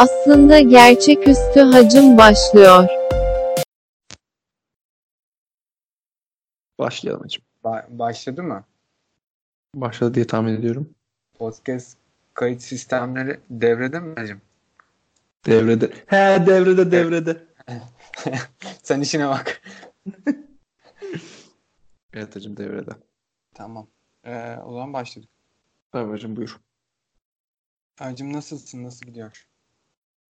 Aslında gerçeküstü hacım başlıyor. Başlayalım hacım. Ba- başladı mı? Başladı diye tahmin ediyorum. Podcast kayıt sistemleri devrede mi hacım? Devrede. He devrede devrede. Sen işine bak. Evet hacım devrede. Tamam. Ee, o zaman başladık. Tamam hacım buyur. Hacım nasılsın? Nasıl gidiyor?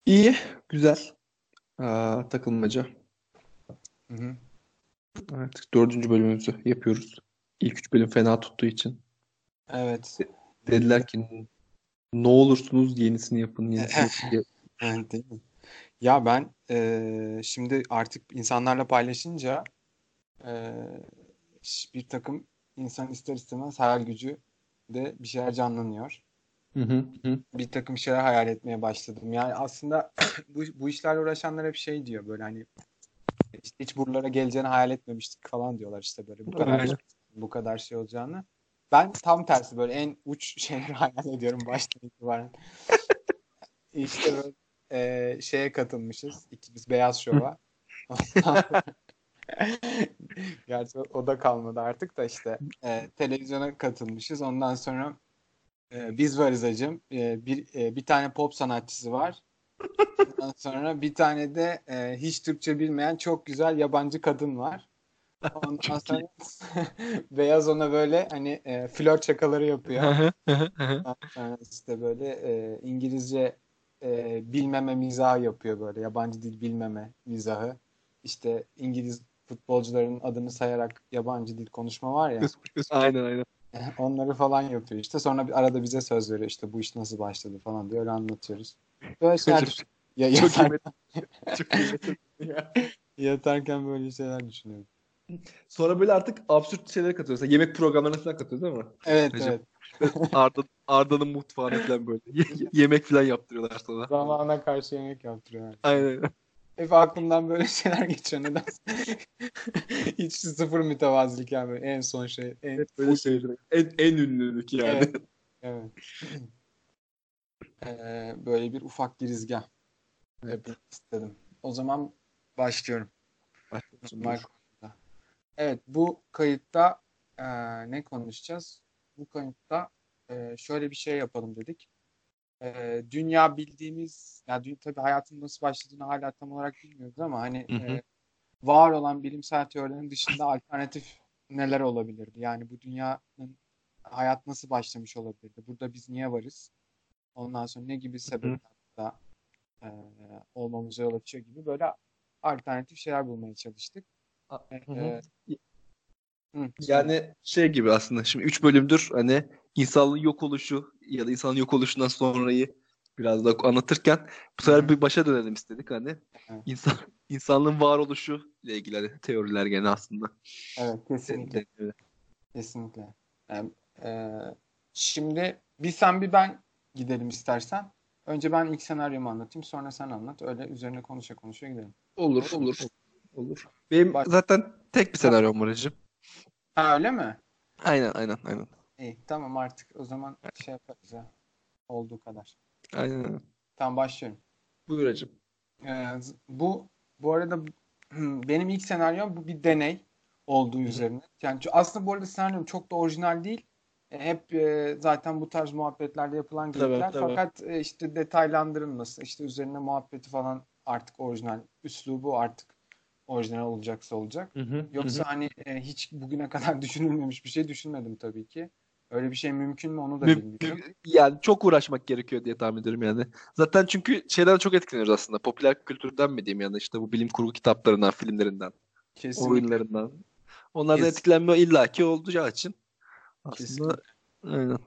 İyi. Güzel. Aa, takılmaca. Hı hı. Evet. Dördüncü bölümümüzü yapıyoruz. İlk üç bölüm fena tuttuğu için. Evet. Dediler ki ne olursunuz yenisini yapın. Yenisini yapın. diye. Evet, değil mi? Ya ben eee, şimdi artık insanlarla paylaşınca ş- bir takım insan ister istemez hayal gücü de bir şeyler canlanıyor. Hı hı hı. Bir takım şeyler hayal etmeye başladım. Yani aslında bu, bu işlerle uğraşanlar hep şey diyor böyle hani işte hiç buralara geleceğini hayal etmemiştik falan diyorlar işte böyle bu kadar Aynen. bu kadar şey olacağını. Ben tam tersi böyle en uç şeyleri hayal ediyorum baştan itibaren. İşte böyle e, şeye katılmışız. İkimiz Beyaz Şov'a. Gerçi o da kalmadı artık da işte e, televizyona katılmışız. Ondan sonra e, biz varız hacım. E, bir e, bir tane pop sanatçısı var. Ondan sonra bir tane de e, hiç Türkçe bilmeyen çok güzel yabancı kadın var. Ondan sonra Beyaz ona böyle hani e, flört şakaları yapıyor. Sonra işte böyle e, İngilizce e, bilmeme mizahı yapıyor böyle. Yabancı dil bilmeme mizahı. İşte İngiliz futbolcuların adını sayarak yabancı dil konuşma var ya. Aynen aynen. Onları falan yapıyor işte. Sonra bir arada bize söz veriyor işte bu iş nasıl başladı falan diye öyle anlatıyoruz. Böyle şeyler düşün- ya, Çok yatar- iyi. Çok yatarken böyle şeyler düşünüyorum. Sonra böyle artık absürt şeylere katılıyoruz. Mesela Yemek programlarına falan katılıyoruz değil mi? Evet Hocam. evet. Arda, Arda'nın mutfağına falan böyle. Ye- yemek falan yaptırıyorlar sana. Zamana karşı yemek yaptırıyorlar. Aynen. Hep aklımdan böyle şeyler geçiyor nedense. Hiç sıfır mütevazilik yani böyle en son şey. En, Evet, böyle şeyler. En, en ünlülük yani. Evet. evet. Ee, böyle bir ufak girizgah yapmak istedim. O zaman başlıyorum. Konuda. Evet bu kayıtta e, ne konuşacağız? Bu kayıtta e, şöyle bir şey yapalım dedik. E, dünya bildiğimiz, ya dü- tabii hayatın nasıl başladığını hala tam olarak bilmiyoruz ama hani Hı hı. e, var olan bilimsel teorilerin dışında alternatif neler olabilirdi? Yani bu dünyanın hayat nasıl başlamış olabilirdi? Burada biz niye varız? Ondan sonra ne gibi sebepler e, olmamıza yol açıyor gibi böyle alternatif şeyler bulmaya çalıştık. Hı hı. Ee, hı, Yani şey gibi aslında. Şimdi 3 bölümdür hani insanlığın yok oluşu ya da insanın yok oluşundan sonrayı biraz da anlatırken bu sefer bir başa dönelim istedik hani. Evet. İnsan insanlığın varoluşu ile ilgili hani teoriler gene aslında. evet kesinlikle. Evet. Kesinlikle. Yani, e, şimdi bir sen bir ben gidelim istersen. Önce ben ilk senaryomu anlatayım sonra sen anlat. Öyle üzerine konuşa konuşa gidelim. Olur, olur. Olur. Benim Bak- zaten tek bir senaryom var hacım. Ha öyle mi? Aynen, aynen, aynen. İyi tamam artık o zaman şey yaparız ya. Olduğu kadar. Aynen. Tamam başlıyorum. Buyur hacım. Ee, bu bu arada benim ilk senaryom bu bir deney olduğu üzerine. Yani aslında bu arada senaryom çok da orijinal değil. E, Hep e, zaten bu tarz muhabbetlerde yapılan geyikler. Fakat e, işte detaylandırılması, işte üzerine muhabbeti falan artık orijinal, üslubu artık orijinal olacaksa olacak. Hı hı. Yoksa hani e, hiç bugüne kadar düşünülmemiş bir şey düşünmedim tabii ki. Öyle bir şey mümkün mü onu da bilmiyorum. Yani çok uğraşmak gerekiyor diye tahmin ediyorum yani. Zaten çünkü şeyden çok etkileniyoruz aslında. Popüler kültürden mi diyeyim yani işte bu bilim kurgu kitaplarından, filmlerinden, Kesinlikle. oyunlarından. Onlardan Kes- etkilenme illaki olacağı için aslında Kesinlikle. aynen.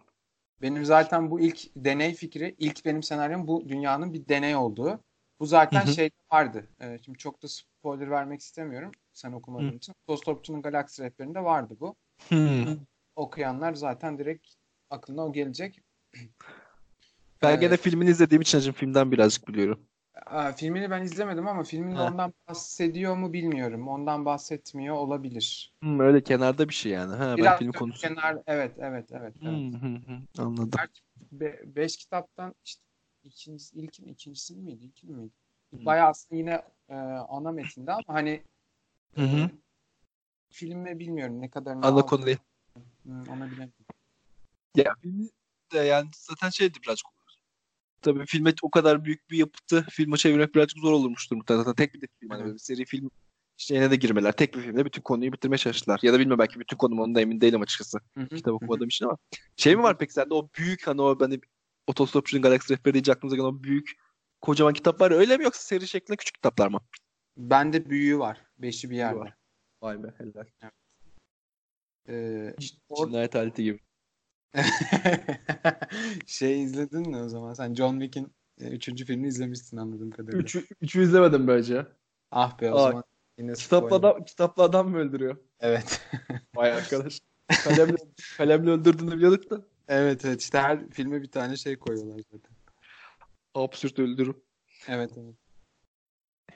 Benim zaten bu ilk deney fikri, ilk benim senaryom bu dünyanın bir deney olduğu. Bu zaten şey vardı. Ee, şimdi çok da spoiler vermek istemiyorum sen okumadığın Hı. için. Tostopçu'nun Galaksi Rehberi'nde vardı bu. Okuyanlar zaten direkt aklına o gelecek. Ben Ee, gene filmini izlediğim için hacım filmden birazcık biliyorum. aa, filmini ben izlemedim ama filminde Ha. ondan bahsediyor mu bilmiyorum. Ondan bahsetmiyor olabilir. Hmm, öyle kenarda bir şey yani. Ha, ben Biraz film da konusu. kenar evet evet evet evet. Hmm, hı hı, anladım. Gerçi be- beş kitaptan işte ikincisi ilki mi ikincisi miydi ilki miydi? Hı. Bayağı aslında yine e, ana metinde ama hani Hı hı. filmi bilmiyorum ne kadarını Ana konu değil. Hı, onu bilemiyorum. Ya filmi de yani zaten şeydi birazcık. Tabii filme o kadar büyük bir yapıtı filme çevirmek birazcık zor olurmuştur muhtemelen. Zaten tek bir de film. Hani bir seri film şeyine de girmeler. Tek bir filmde bütün konuyu bitirmeye çalıştılar. Ya da bilmem belki bütün konu mu, ondan emin değilim açıkçası. Hı. okumadığım için ama. Şey mi var peki sende o büyük hani o hani Otostopçunun Galaksi Rehberi deyince aklınıza gelen o büyük kocaman kitap var öyle mi yoksa seri şeklinde küçük kitaplar mı? Bende büyüğü var. Beşi bir yerde. var. Vay be helal. Ee, or- Cinayet aleti gibi. şey izledin mi o zaman? Sen John Wick'in e, üçüncü filmini izlemişsin anladığım kadarıyla. Üçü, üçü izlemedim bence. Ah be o Aa, zaman yine Kitapla adam, kitapla adam mı öldürüyor? Evet. Vay arkadaş. Kalemle, kalemle öldürdüğünü biliyorduk da. Evet evet işte her filme bir tane şey koyuyorlar zaten. Absürt öldürüm. Evet evet.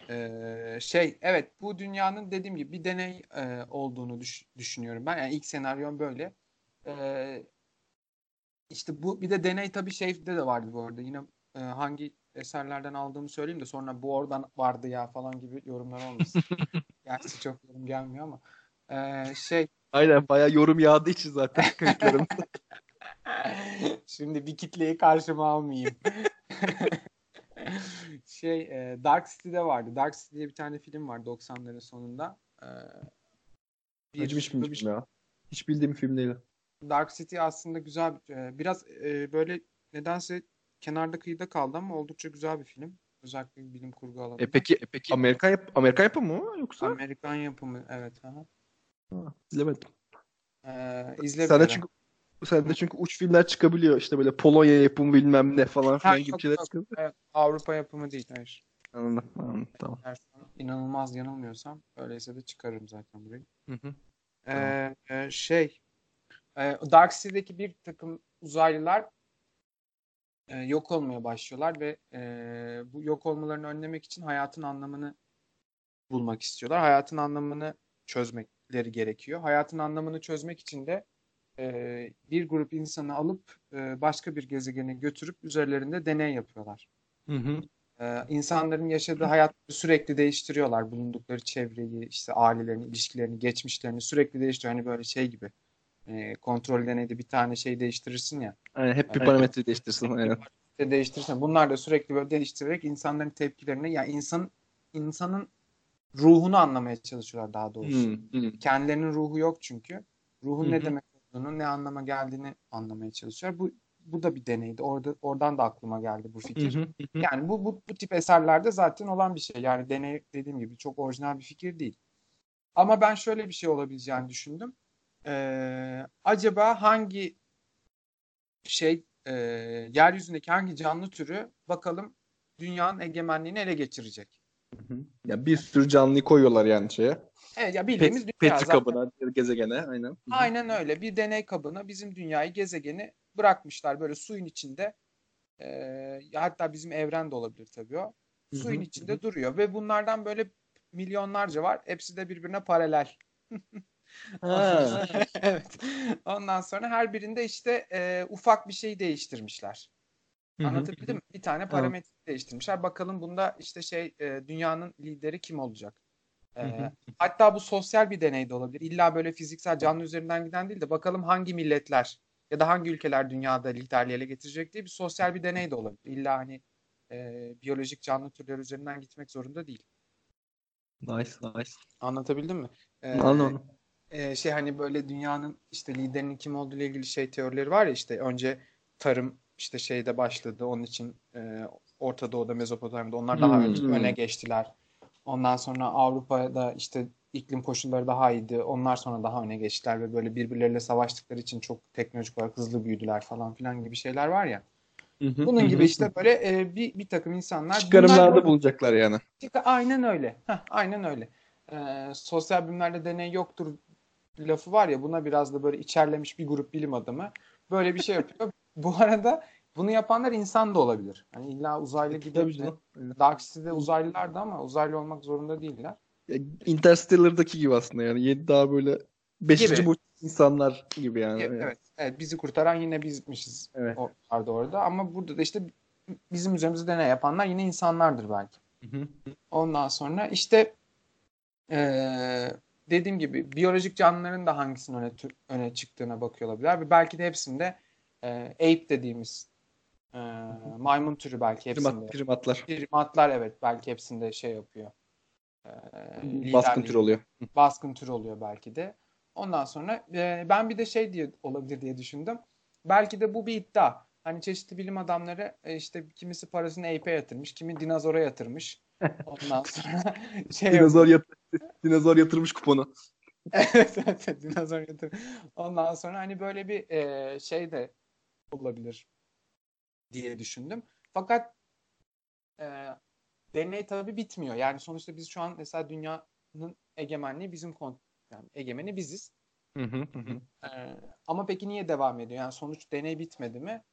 Ee, şey evet bu dünyanın dediğim gibi bir deney e, olduğunu düş- düşünüyorum ben. Yani ilk senaryon böyle. Ee, işte bu bir de deney tabii şeyde de vardı bu arada. Yine e, hangi eserlerden aldığımı söyleyeyim de sonra bu oradan vardı ya falan gibi yorumlar olmasın. Gerçi çok yorum gelmiyor ama. Ee, şey Aynen bayağı yorum yağdığı için zaten. Şimdi bir kitleyi karşıma almayayım. şey e, Dark City'de vardı. Dark City diye bir tane film var 90'ların sonunda. Ee, bir- hiç bilmiyorum ya. Hiç bildiğim film değil. Dark City aslında güzel e, biraz e, böyle nedense kenarda kıyıda kaldı ama oldukça güzel bir film. Özellikle bilim kurgu alanında. E peki, e peki Amerikan yap Amerikan yapımı mı yoksa? Amerikan yapımı evet. Aha. Ha, izlemedim. Ee, izle Sende bir çünkü sende çünkü uç filmler çıkabiliyor. İşte böyle Polonya yapımı bilmem ne falan filan gibi şeyler. Evet, Avrupa yapımı değil. Hayır. Anladım, anladım. Tamam. Eğer inanılmaz yanılmıyorsam öyleyse de çıkarım zaten burayı. Hı hı. Ee, e, şey e, Dark City'deki bir takım uzaylılar e, yok olmaya başlıyorlar ve e, bu yok olmalarını önlemek için hayatın anlamını bulmak istiyorlar. Hayatın anlamını çözmekleri gerekiyor. Hayatın anlamını çözmek için de e, bir grup insanı alıp e, başka bir gezegene götürüp üzerlerinde deney yapıyorlar. Hı hı. İnsanların yaşadığı hayatları sürekli değiştiriyorlar. Bulundukları çevreyi, işte ailelerini, ilişkilerini, geçmişlerini sürekli değiştiriyor. Hani böyle şey gibi. E, kontrol deneyde bir tane şey değiştirirsin ya. Aynen, hep bir Evet. parametre değiştirsin. İşte değiştirirsen bunlar da sürekli böyle değiştirerek insanların tepkilerini, yani insan insanın ruhunu anlamaya çalışıyorlar daha doğrusu. Hı, hı. Kendilerinin ruhu yok çünkü. Ruhun Hı ne demek olduğunu, ne anlama geldiğini anlamaya çalışıyor. Bu bu da bir deneydi. Orada oradan da aklıma geldi bu fikir. hı, hı hı. Yani bu, bu, bu tip eserlerde zaten olan bir şey. Yani deney dediğim gibi çok orijinal bir fikir değil. Ama ben şöyle bir şey olabileceğini düşündüm. Ee, acaba hangi şey e, yeryüzündeki hangi canlı türü bakalım dünyanın egemenliğini ele geçirecek? Hı hı. Ya bir sürü canlıyı koyuyorlar yani şeye. Evet ya bildiğimiz Pet, dünya Petri zaten. kabına, gezegene aynen. Aynen öyle. Bir deney kabına bizim dünyayı, gezegeni bırakmışlar böyle suyun içinde. Ee, hatta bizim evren de olabilir tabii o. Suyun hı, içinde hı hı. duruyor ve bunlardan böyle milyonlarca var. Hepsi de birbirine paralel. Evet. Ondan sonra her birinde işte e, ufak bir şey değiştirmişler. Anlatabildim mi? Bir tane parametre değiştirmişler. Bakalım bunda işte şey e, dünyanın lideri kim olacak? E, hı. hatta bu sosyal bir deney de olabilir. İlla böyle fiziksel canlı üzerinden giden değil de bakalım hangi milletler ya da hangi ülkeler dünyada liderliği ele getirecek diye bir sosyal bir deney de olabilir. İlla hani e, biyolojik canlı türleri üzerinden gitmek zorunda değil. Nice, nice. Anlatabildim mi? E, Anladım. e, şey hani böyle dünyanın işte liderinin kim olduğu ile ilgili şey teorileri var ya işte önce tarım işte şeyde başladı onun için e, Orta Doğu'da Mezopotamya'da onlar daha Hmm. önce öne geçtiler. Ondan sonra Avrupa'da işte iklim koşulları daha iyiydi. Onlar sonra daha öne geçtiler ve böyle birbirleriyle savaştıkları için çok teknolojik olarak hızlı büyüdüler falan filan gibi şeyler var ya. Hı hı, Bunun hı gibi işte böyle e, bir, bir takım insanlar çıkarımlarda bunlar- bulacaklar yani. Aynen öyle. Heh, aynen öyle. Ee, sosyal bilimlerde deney yoktur lafı var ya buna biraz da böyle içerlemiş bir grup bilim adamı böyle bir şey yapıyor. Bu arada bunu yapanlar insan da olabilir. Hani illa uzaylı gibi. Dark City'de uzaylılardı ama uzaylı olmak zorunda değiller. Ya, Interstellar'daki gibi aslında yani. Yedi daha böyle beşinci boyut insanlar gibi yani. Evet, evet, bizi kurtaran yine bizmişiz Evet. o vardı orada ama burada da işte bizim üzerimizde deney yapanlar yine insanlardır belki. Ondan sonra işte eee, dediğim gibi biyolojik canlıların da hangisinin öne, öne çıktığına bakıyor olabilirler. Ve belki de hepsinde eee, ape dediğimiz eee, maymun türü belki hepsinde. Primat, primatlar. Primatlar evet belki hepsinde şey yapıyor. Eee, Baskın liderliği- tür oluyor. baskın tür oluyor belki de. Ondan sonra e, ben bir de şey diye olabilir diye düşündüm. Belki de bu bir iddia. Hani çeşitli bilim adamları e, işte kimisi parasını ape'e yatırmış, kimi dinozora yatırmış. Ondan sonra şey Dinozor, yat dinozor yatırmış kuponu. evet, evet, dinozor yatır. Ondan sonra hani böyle bir e, şey de olabilir diye düşündüm. Fakat e, deney tabii bitmiyor. Yani sonuçta biz şu an mesela dünyanın egemenliği bizim kont yani egemeni biziz. Ee, ama peki niye devam ediyor? Yani sonuç deney bitmedi mi?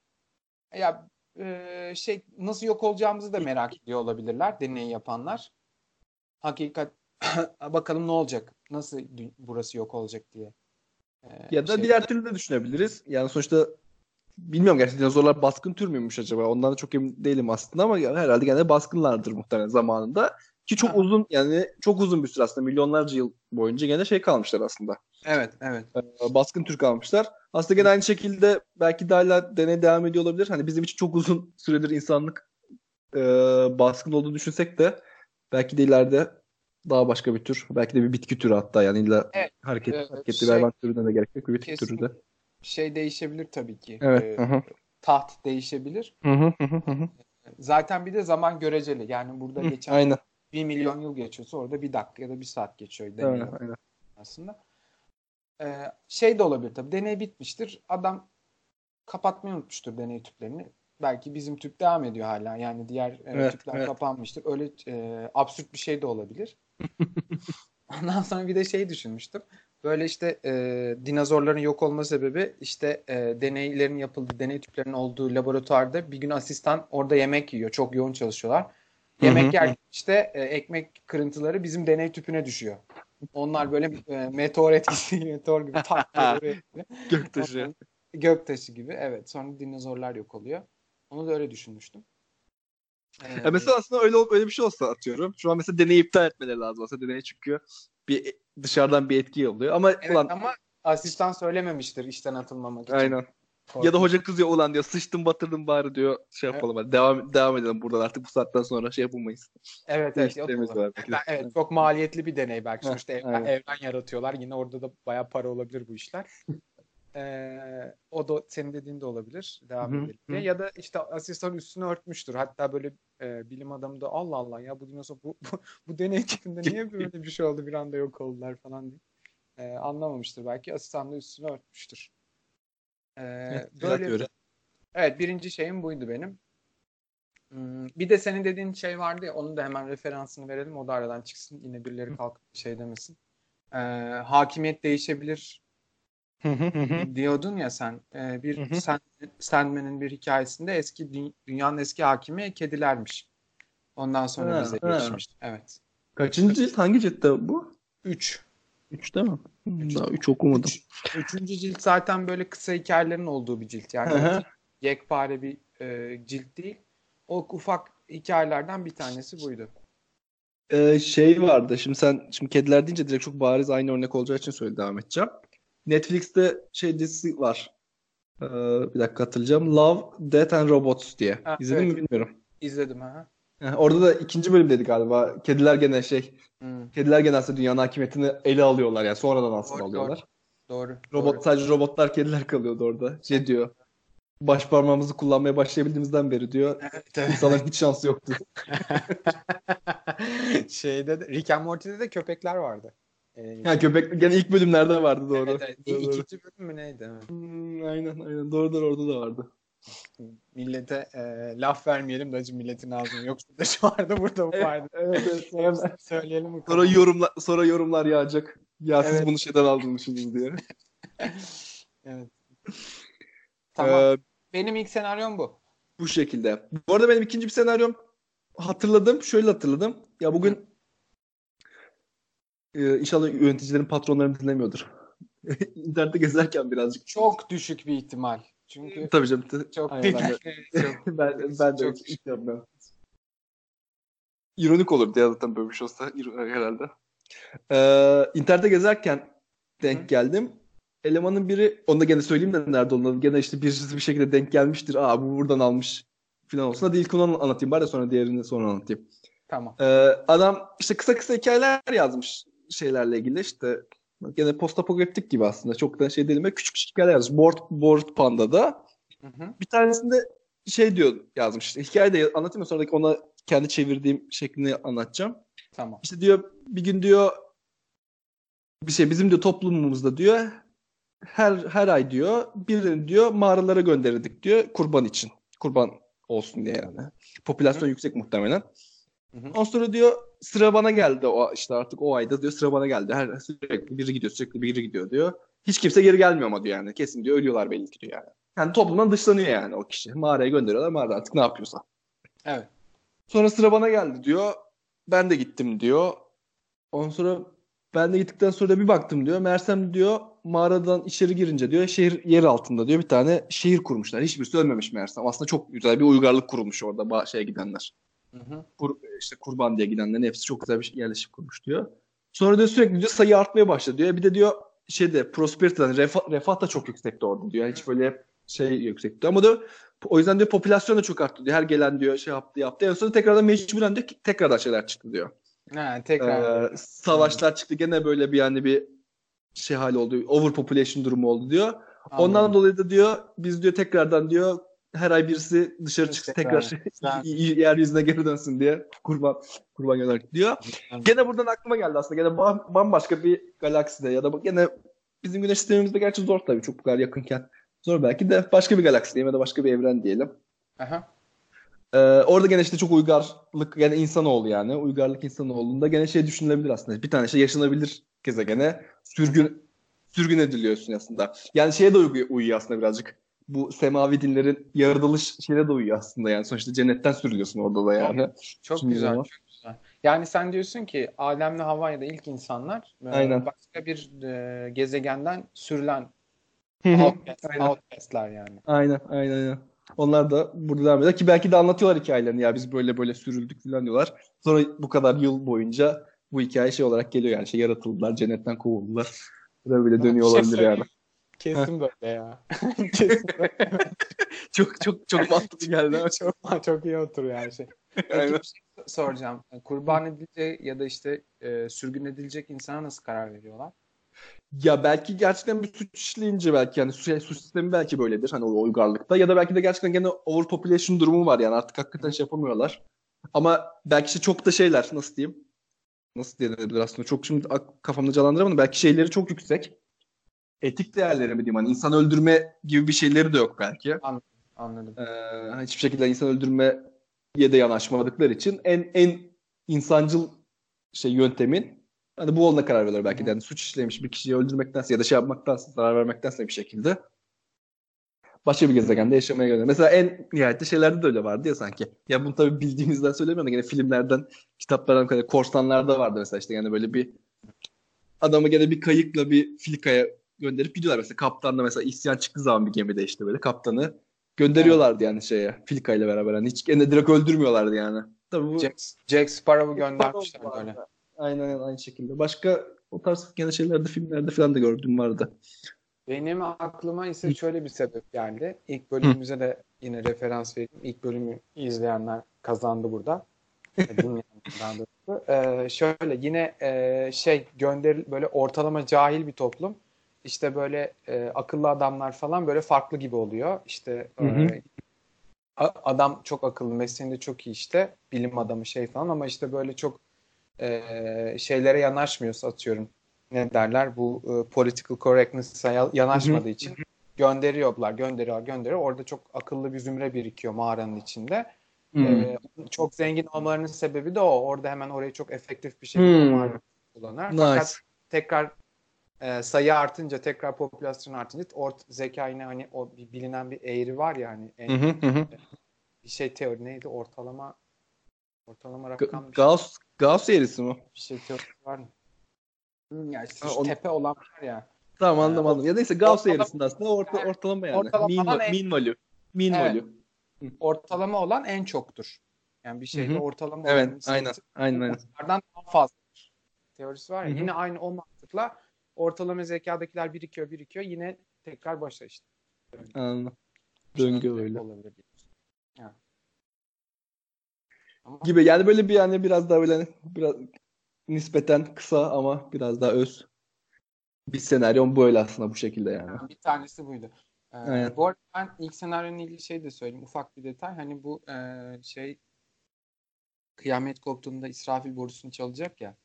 Ya e, şey nasıl yok olacağımızı da merak ediyor olabilirler deney yapanlar. Hakikat bakalım ne olacak? Nasıl burası yok olacak diye. Ee, Ya da şey- diğer türlü de düşünebiliriz. Yani sonuçta bilmiyorum gerçekten dinozorlar baskın tür müymüş acaba? Ondan da çok emin değilim aslında ama herhalde gene baskınlardır muhtemelen zamanında. Ki çok Aha. uzun yani çok uzun bir süre aslında milyonlarca yıl boyunca gene şey kalmışlar aslında. Evet, evet. Ee, Baskın tür kalmışlar. Aslında gene aynı şekilde belki de hala deney devam ediyor olabilir. Hani bizim için çok uzun süredir insanlık e, baskın olduğunu düşünsek de belki de ileride daha başka bir tür. Belki de bir bitki türü hatta yani illa Evet, hareket, e, hareketli şey- bir hayvan türüne de gerek yok. Bir bitki türü de. Şey değişebilir tabii ki. Evet. Hı hı. taht değişebilir. Hı hı hı hı hı. Zaten bir de zaman göreceli. Yani burada Hı, geçen Aynen. bir milyon yıl geçiyorsa orada bir dakika ya da bir saat geçiyor. Aynen, aynen. aslında. Ee, şey de olabilir tabii. Deney bitmiştir. Adam kapatmayı unutmuştur deney tüplerini. Belki bizim tüp devam ediyor hala. Yani diğer e, Evet, tüpler evet. kapanmıştır. Öyle e, absürt bir şey de olabilir. Ondan sonra bir de şey düşünmüştüm. Böyle işte e, dinozorların yok olma sebebi işte e, deneylerin yapıldığı, deney tüplerinin olduğu laboratuvarda bir gün asistan orada yemek yiyor. Çok yoğun çalışıyorlar. Yemek Hı hı. yerken işte e, ekmek kırıntıları bizim deney tüpüne düşüyor. Onlar böyle e, meteor etkisi, meteor gibi tak Göktaşı. Göktaşı gibi. Evet. Sonra dinozorlar yok oluyor. Onu da öyle düşünmüştüm. Ya mesela aslında öyle öyle bir şey olsa atıyorum. Şu an mesela deneyi iptal etmeleri lazım. Aslında deneye çıkıyor. Bir dışarıdan bir etki oluyor. Ama evet, ulan ama asistan söylememiştir işten atılmamak için. aynen. Ya da hoca kızıyor ulan diyor sıçtım batırdım bari diyor. Şey yapalım hadi devam devam edelim buradan artık bu saatten sonra şey yapamayız. Evet evet. var evet çok maliyetli bir deney belki. Sonuçta evren, aynen. evren yaratıyorlar. Yine orada da bayağı para olabilir bu işler. Ee, o da senin dediğin de olabilir. Devam hı, edelim hı. Ya da işte asistan üstünü örtmüştür. Hatta böyle e, bilim adamı da Allah Allah ya bu dinozor bu, bu, bu deney çıktığında niye böyle bir şey oldu bir anda yok oldular falan diye. Ee, anlamamıştır belki. Asistan da üstünü örtmüştür. Ee, Evet, böyle teori. Evet birinci şeyim buydu benim. Hmm, Bir de senin dediğin şey vardı ya onun da hemen referansını verelim o da aradan çıksın yine birileri kalkıp şey demesin. Ee, hakimiyet değişebilir diyordun ya sen. Ee, bir. Sand- Sandman'in bir hikayesinde eski dü- dünyanın eski hakimi kedilermiş. Ondan sonra Ha, bize geçmiş. Evet. Kaçıncı cilt? Hangi ciltte bu? 3. Üç değil mi? Üç. Daha üç okumadım. Üçüncü cilt zaten böyle kısa hikayelerin olduğu bir cilt. Yani yekpare bir e, cilt değil. O ufak hikayelerden bir tanesi buydu. Ee, şey vardı. Şimdi sen şimdi kediler deyince direkt çok bariz aynı örnek olacağı için söyle devam edeceğim. Netflix'te şey dizisi var. Ee, bir dakika hatırlayacağım. Love, Death and Robots diye. Ha, İzledin evet. mi bilmiyorum. İzledim ha. Yani orada da ikinci bölümdeydi galiba. Kediler gene şey, Hmm, kediler gene aslında dünyanın hakimiyetini ele alıyorlar yani sonradan aslında Doğru, alıyorlar. doğru. Robot doğru. sadece robotlar kediler kalıyordu orada. Şey diyor. Baş parmağımızı kullanmaya başlayabildiğimizden beri diyor. Evet, evet. İnsanların hiç şansı yoktu. Şeyde de, Rick and Morty'de de köpekler vardı. Ee, Yani köpek gene ilk bölümlerde vardı doğru. evet, evet. Doğru. İkinci bölüm mü neydi? Hmm, aynen aynen doğru doğru orada da vardı. Millete e, laf vermeyelim de acı milletin ağzını. Yoksa da şu vardı burada bu vardı. Evet, evet. Hepsini söyleyelim. Sonra yorumlar sonra yorumlar yağacak. Ya siz Evet. bunu şeyden aldınmışsınız diye. Evet. Tamam. Ee, Benim ilk senaryom bu. bu şekilde. Bu arada benim ikinci bir senaryom hatırladım. Şöyle hatırladım. Ya bugün e, inşallah yöneticilerin patronlarını dinlemiyordur. İnternette gezerken birazcık Çok düşük bir ihtimal. Çünkü Tabii canım. çok Aynen, ben de, çok ben, ben de Çok- yapmam. İronik olurdu ya zaten böyle bir şey olsa herhalde. Ee, internette gezerken denk Hı. geldim. Elemanın biri, onu da gene söyleyeyim de nerede olduğunu. Gene işte birisi bir şekilde denk gelmiştir. Aa bu buradan almış falan olsun. Hadi ilk onu anlatayım bari sonra diğerini sonra anlatayım. tamam. Ee, adam işte kısa kısa hikayeler yazmış şeylerle ilgili işte gene postapokaliptik gibi aslında çok da şey değil küçük küçük hikayeler yazmış. Board, Board Panda'da Hı hı. bir tanesinde şey diyor yazmış işte hikaye de anlatayım mı sonraki ona kendi çevirdiğim şeklini anlatacağım. Tamam. İşte diyor bir gün diyor bir şey bizim diyor toplumumuzda diyor her her ay diyor birini diyor mağaralara gönderirdik diyor kurban için. Kurban olsun diye yani. Popülasyon yüksek muhtemelen. Hı hı. Ondan sonra diyor sıra bana geldi o işte artık o ayda diyor sıra bana geldi. Her sürekli biri gidiyor sürekli biri gidiyor diyor. Hiç kimse geri gelmiyor ama diyor yani. Kesin diyor ölüyorlar belli ki diyor yani. Yani toplumdan dışlanıyor yani o kişi. Mağaraya gönderiyorlar mağarada artık ne yapıyorsa. Evet. Sonra sıra bana geldi diyor. Ben de gittim diyor. Ondan sonra ben de gittikten sonra da bir baktım diyor. Mersem diyor mağaradan içeri girince diyor şehir yer altında diyor bir tane şehir kurmuşlar. Hiçbirisi ölmemiş Mersem. Aslında çok güzel bir uygarlık kurulmuş orada ba- şeye gidenler. Hı hı. Kur, işte kurban diye gidenlerin hepsi çok güzel bir yerleşim kurmuş diyor. Sonra da sürekli diyor sayı artmaya başladı diyor. Bir de diyor şeyde prosperity'den refah, refah da çok yüksekti orada diyor. Hiç böyle şey yüksekti. Ama da o yüzden diyor popülasyon da çok arttı diyor. Her gelen diyor şey yaptı yaptı. En sonra tekrardan mecburen diyor ki tekrardan şeyler çıktı diyor. Ha, tekrar. Ee, savaşlar çıktı gene böyle bir yani bir şey hali oldu. Overpopulation durumu oldu diyor. Ondan Anladım. dolayı da diyor biz diyor tekrardan diyor her ay birisi dışarı çıksın Tekrar. yeryüzüne geri dönsün diye kurban kurban gönderdik diyor. Gene buradan aklıma geldi aslında. Gene bam- bambaşka bir galakside ya da gene bizim güneş sistemimizde gerçi zor tabii çok bu kadar yakınken. Zor belki de başka bir galaksi diyelim ya da başka bir evren diyelim. Aha. Ee, orada gene işte çok uygarlık gene insanoğlu yani. Uygarlık insanoğlunda gene şey düşünülebilir aslında. Bir tane şey yaşanabilir gezegene sürgün sürgün ediliyorsun aslında. Yani şeye de uyuyor aslında birazcık. Bu semavi dinlerin yaratılış şeyine de uyuyor aslında yani. Sonuçta cennetten sürülüyorsun orada da yani. Çok Şimdi güzel, ama. çok güzel. Yani sen diyorsun ki Adem'le Havva'ya ilk insanlar e, Aynen. başka bir e, gezegenden sürülen outcast, outcast'ler yani. Aynen, aynen, aynen. Onlar da burada devam ediyor. Ki belki de anlatıyorlar hikayelerini ya biz böyle böyle sürüldük falan diyorlar. Sonra bu kadar yıl boyunca bu hikaye şey olarak geliyor yani şey yaratıldılar, cennetten kovuldular. Böyle böyle dönüyor şey olabilir yani. Kesin böyle ya. Kesin böyle. çok çok çok mantıklı geldi ama. çok, çok iyi oturuyor her şey. Peki Aynen. bir şey soracağım. Kurban edilecek ya da işte e, sürgün edilecek insana nasıl karar veriyorlar? Ya belki gerçekten bir suç işleyince belki yani suç, suç sistemi belki böyledir hani o uygarlıkta ya da belki de gerçekten gene overpopulation durumu var yani artık hakikaten şey yapamıyorlar. Ama belki işte çok da şeyler nasıl diyeyim? Nasıl denilebilir aslında çok şimdi kafamda canlandıramadım. Belki şeyleri çok yüksek. Etik değerleri mi diyeyim hani insan öldürme gibi bir şeyleri de yok belki. Anladım. Ee, hiçbir şekilde insan öldürmeye de yanaşmadıkları için en en insancıl şey yöntemin hani bu olana karar veriyorlar belki de. Yani suç işlemiş bir kişiyi öldürmektense ya da şey yapmaktansa zarar vermektense bir şekilde başka bir gezegende yaşamaya gönderiyor. Mesela en nihayetli şeylerde de öyle vardı ya sanki. Ya bunu tabii bildiğimizden söylemiyorum da gene filmlerden, kitaplardan, kadar korsanlarda vardı mesela işte yani böyle bir adamı gene bir kayıkla bir filikaya gönderip gidiyorlar. Mesela kaptan da mesela isyan çıktığı zaman bir gemide işte böyle kaptanı gönderiyorlardı yani şeye filikayla beraber. Yani hiç gene direkt öldürmüyorlardı yani. Tabii bu Jack, Jack Sparrow'u göndermişler böyle. Aynen aynen aynı şekilde. Başka o tarz gene şeylerde filmlerde falan da gördüğüm vardı. Benim aklıma ise şöyle bir sebep geldi. İlk bölümümüze de yine referans vereyim. İlk bölümü izleyenler kazandı burada. Ee, şöyle yine e, şey gönder böyle ortalama cahil bir toplum. İşte böyle e, akıllı adamlar falan böyle farklı gibi oluyor. İşte Hı hı. e, adam çok akıllı, mesleğinde çok iyi işte. Bilim adamı şey falan ama işte böyle çok e, şeylere yanaşmıyorsa atıyorum ne derler bu e, political correctness'a ya- yanaşmadığı için gönderiyorlar, gönderiyorlar, gönderiyor. Orada çok akıllı bir zümre birikiyor mağaranın içinde. Ee, çok zengin olmalarının sebebi de o. Orada hemen orayı çok efektif bir şekilde Hmm. mağara kullanır. Nice. Fakat tekrar e, sayı artınca, tekrar popülasyon artınca ort zeka yine hani o bir bilinen bir eğri var ya hani en, Hı hı hı hı. bir şey teori neydi? Ortalama ortalama rakam bir, şey, Gauss, Gauss eğrisi mi? bir şey teorisi var mı? Hmm, ya işte Ha, onu- tepe olan var ya. Tamam anladım anladım. Ya neyse Gauss ortalama- eğrisinde aslında orta, ortalama yani. Ortalama va- en- mean value. Mean Evet. value. Ortalama olan en çoktur. Yani bir şeyde ortalama Evet sayısı aynen. Aynen aynen. onlardan daha fazladır. Teorisi var ya. Hı hı. Yine aynı o mantıkla ortalama zekadakiler birikiyor birikiyor. Yine tekrar başa işte. Anladım. Döngü Şöyle öyle. Olabilir. Ama Gibi yani böyle bir yani biraz daha böyle hani biraz nispeten kısa ama biraz daha öz. Bir senaryon böyle aslında bu şekilde yani. bir tanesi buydu. Ee, Aynen. bu arada ben ilk senaryonun ilgili şey de söyleyeyim. Ufak bir detay. Hani bu e, şey kıyamet koptuğunda İsrafil borusunu çalacak ya.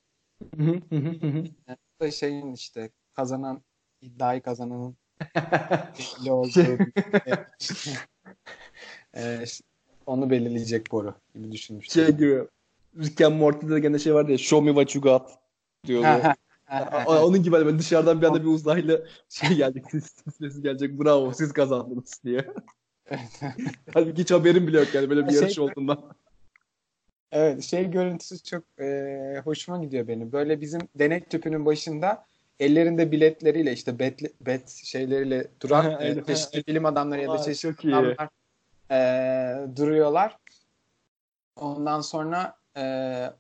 Hı hı hı hı hı. Bu da şeyin işte kazanan iddiayı kazananın belli olduğu e, işte onu belirleyecek boru gibi düşünmüştüm. şey gibi. Rick and Morty'de gene şey vardı ya Show me what you got diyordu. Onun gibi hani böyle dışarıdan bir anda bir uzaylı şey gelecek, sesi gelecek. Bravo siz kazandınız diye. Halbuki hiç haberim bile yok yani böyle bir Şey- yarış olduğundan. Evet şey görüntüsü çok e, hoşuma gidiyor benim. Böyle bizim denek tüpünün başında ellerinde biletleriyle işte bet, bet şeyleriyle duran e, çeşitli bilim adamları ya da çeşitli çok iyi. adamlar e, duruyorlar. Ondan sonra e,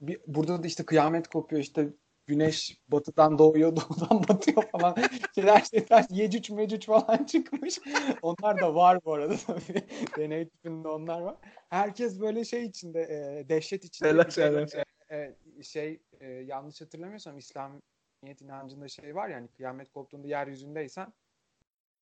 bir, burada da işte kıyamet kopuyor işte güneş batıdan doğuyor doğudan batıyor falan şeyler şeyler yecüc mecüc falan çıkmış. Onlar da var bu arada tabii. Deney tüpünde onlar var. Herkes böyle şey içinde e, dehşet içinde bir şey, şeyler. e, e, şey e, yanlış hatırlamıyorsam İslamiyet inancında şey var yani kıyamet koptuğunda yeryüzündeysen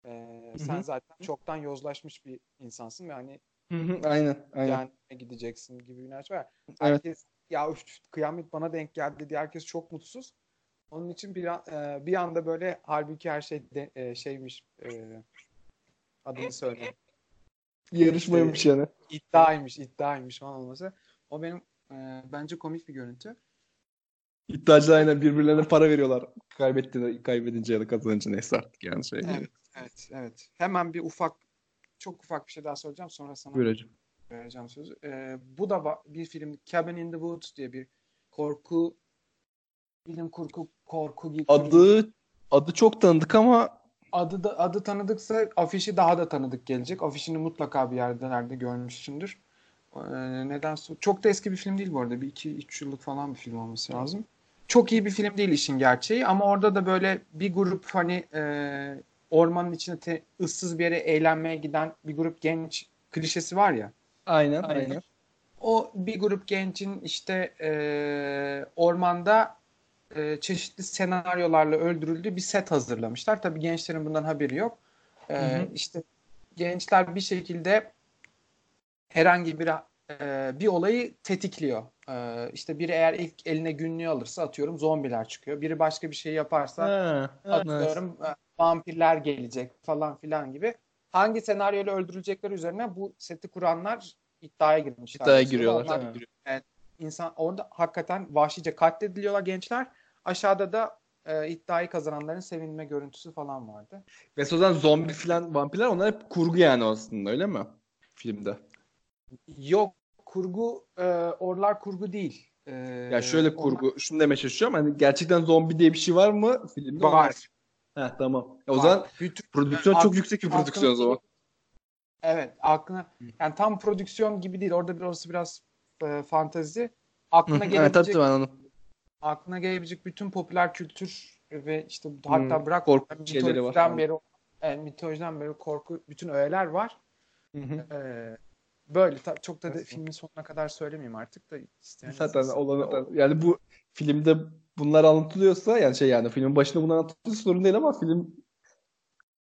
e, sen Hı hı. zaten çoktan yozlaşmış bir insansın ve hani Hı hı, aynen aynen. cehenneme gideceksin gibi bir inanç var. Evet. Herkes ya üf, kıyamet bana denk geldi diye herkes çok mutsuz. Onun için bir an- e, bir anda böyle halbuki her şey de, e, şeymiş e, adını söyle. Yarışmaymış yani. İddiaymış, iddiaymış falan olması. O benim e, bence komik bir görüntü. İddiacılar aynen birbirlerine para veriyorlar. Kaybettiğinde, kaybedince ya da kazanınca neyse artık yani şey. Evet, evet, evet. Hemen bir ufak, çok ufak bir şey daha soracağım. Sonra sana Buyur vereceğim sözü. E, bu da bir film, Cabin in the Woods diye bir korku, bilim kurgu, korku gibi. Adı adı çok tanıdık ama Adı da adı tanıdıksa afişi daha da tanıdık gelecek. Afişini mutlaka bir yerdelerde görmüşsündür. Ee, neden? Çok da eski bir film değil bu arada. Bir iki üç yıllık falan bir film olması lazım. Çok iyi bir film değil işin gerçeği ama orada da böyle bir grup hani e, ormanın içine te, ıssız bir yere eğlenmeye giden bir grup genç klişesi var ya. aynen Aynen. aynen. O bir grup gencin işte e, ormanda e, çeşitli senaryolarla öldürüldüğü bir set hazırlamışlar. Tabii gençlerin bundan haberi yok. E, Hı hı. İşte gençler bir şekilde herhangi bir e, bir olayı tetikliyor. E, işte biri eğer ilk eline günlüğü alırsa atıyorum zombiler çıkıyor. Biri başka bir şey yaparsa Ha, atıyorum e, vampirler gelecek falan filan gibi. Hangi senaryoyla öldürülecekleri üzerine bu seti kuranlar iddiaya girmişler. İddiaya giriyorlar. onlar- tabii. insan orada hakikaten vahşice katlediliyorlar gençler. Aşağıda da e, iddiayı kazananların sevinme görüntüsü falan vardı. Ve sonra zombi filan vampirler onlar hep kurgu yani aslında öyle mi? Filmde. Yok kurgu e, oralar kurgu değil. E, Ya şöyle kurgu, şunu demeye çalışıyorum. Hani gerçekten zombi diye bir şey var mı filmde? onlar- Ha tamam. E o var. zaman Bütün prodüksiyon Yani çok ak- yüksek bir aklına prodüksiyon o zaman. Evet, aklına yani tam prodüksiyon gibi değil. Orada biraz biraz e, fantezi. Aklına Evet gelebilecek ben onu. aklına gelebilecek bütün popüler kültür ve işte hatta Hmm, bırak korku şeyleri var. mitolojiden beri yani mitolojiden beri korku bütün öğeler var. Hı hı. Ee, böyle ta- çok da, Nasıl? filmin sonuna kadar söylemeyeyim artık da isteyen Zaten olanı yani bu filmde bunlar anlatılıyorsa yani şey yani filmin başında bunlar anlatılıyorsa sorun değil ama film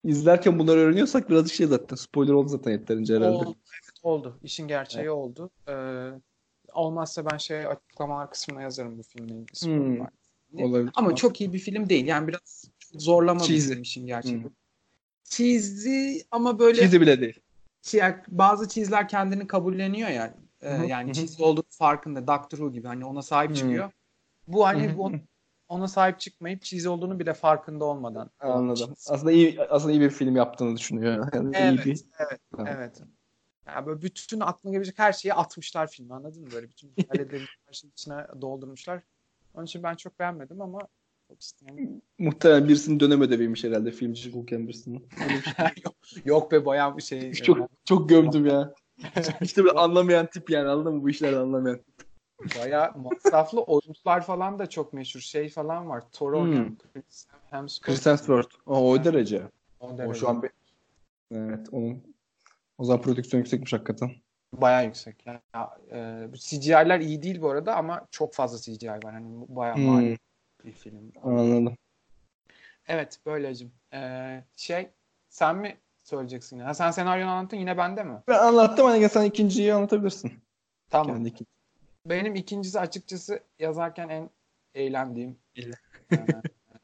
izlerken bunları öğreniyorsak birazcık şey zaten spoiler oldu zaten yeterince herhalde. oldu. Evet, oldu. İşin gerçeği oldu. Ee, olmazsa ben şey açıklamalar kısmına yazarım bu filmle spoiler Hmm. Olabilir. Ama çok iyi bir film değil. Yani biraz zorlama Cheesy. film işin gerçeği. Hmm. Cheesy ama böyle Cheesy bile değil. şey, bazı cheese'ler kendini kabulleniyor ya. Ee, yani cheese olduğu farkında. Doctor Who gibi hani ona sahip Hı. çıkıyor. Bu hani ona sahip çıkmayıp cheese olduğunu bile farkında olmadan. Anladım. Aslında iyi aslında iyi bir film yaptığını düşünüyor. Yani iyi Evet, bir evet, Tamam. evet. Yani böyle bütün aklına gelebilecek her şeyi atmışlar filme anladın mı? Böyle bütün hayal edebilecek her şeyin içine doldurmuşlar. Onun için ben çok beğenmedim ama. Yani, Muhtemelen birisinin dönem ödeviymiş herhalde filmcilik okuyan birisinin. Şey. yok, yok be bayağı bir şey. çok çok gömdüm ya. işte bir anlamayan tip yani anladın mı bu işlerden anlamayan. Bayağı masraflı oyuncular falan da çok meşhur. Şey falan var. Thor Hmm. Chris Hemsworth. Chris Hemsworth. O, o derece. O O derece. şu an bir... Evet onun o zaman prodüksiyon yüksekmiş hakikaten. Bayağı yüksek. Ya, e, CGI'ler iyi değil bu arada ama çok fazla CGI var. Hani bayağı Hmm. maliyetli bir film. Anladım. Evet böylecim. Ee, şey sen mi söyleyeceksin? Ha, sen senaryonu anlattın yine bende mi? Ben anlattım hani sen ikinciyi anlatabilirsin. Tamam. Kendi iki- Benim ikincisi açıkçası yazarken en eğlendiğim İyi.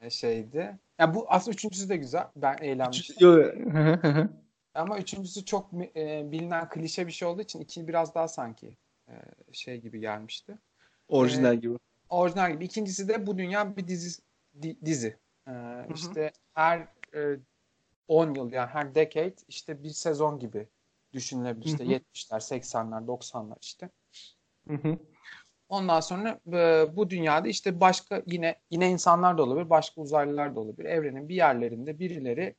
e, şeydi. Ya bu aslında üçüncüsü de güzel. Ben eğlenmiştim. Ama üçüncüsü çok e, bilinen klişe bir şey olduğu için ikinci biraz daha sanki e, şey gibi gelmişti. Orijinal gibi. Orijinal gibi. İkincisi de bu dünya bir dizi di- dizi. Ee, işte her e, 10 yıl yani her decade işte bir sezon gibi düşünülebilir. İşte Hı hı. 70'ler, 80'ler, 90'lar işte. Hı hı. Ondan sonra e, bu dünyada işte başka yine yine insanlar da olabilir, başka uzaylılar da olabilir. Evrenin bir yerlerinde birileri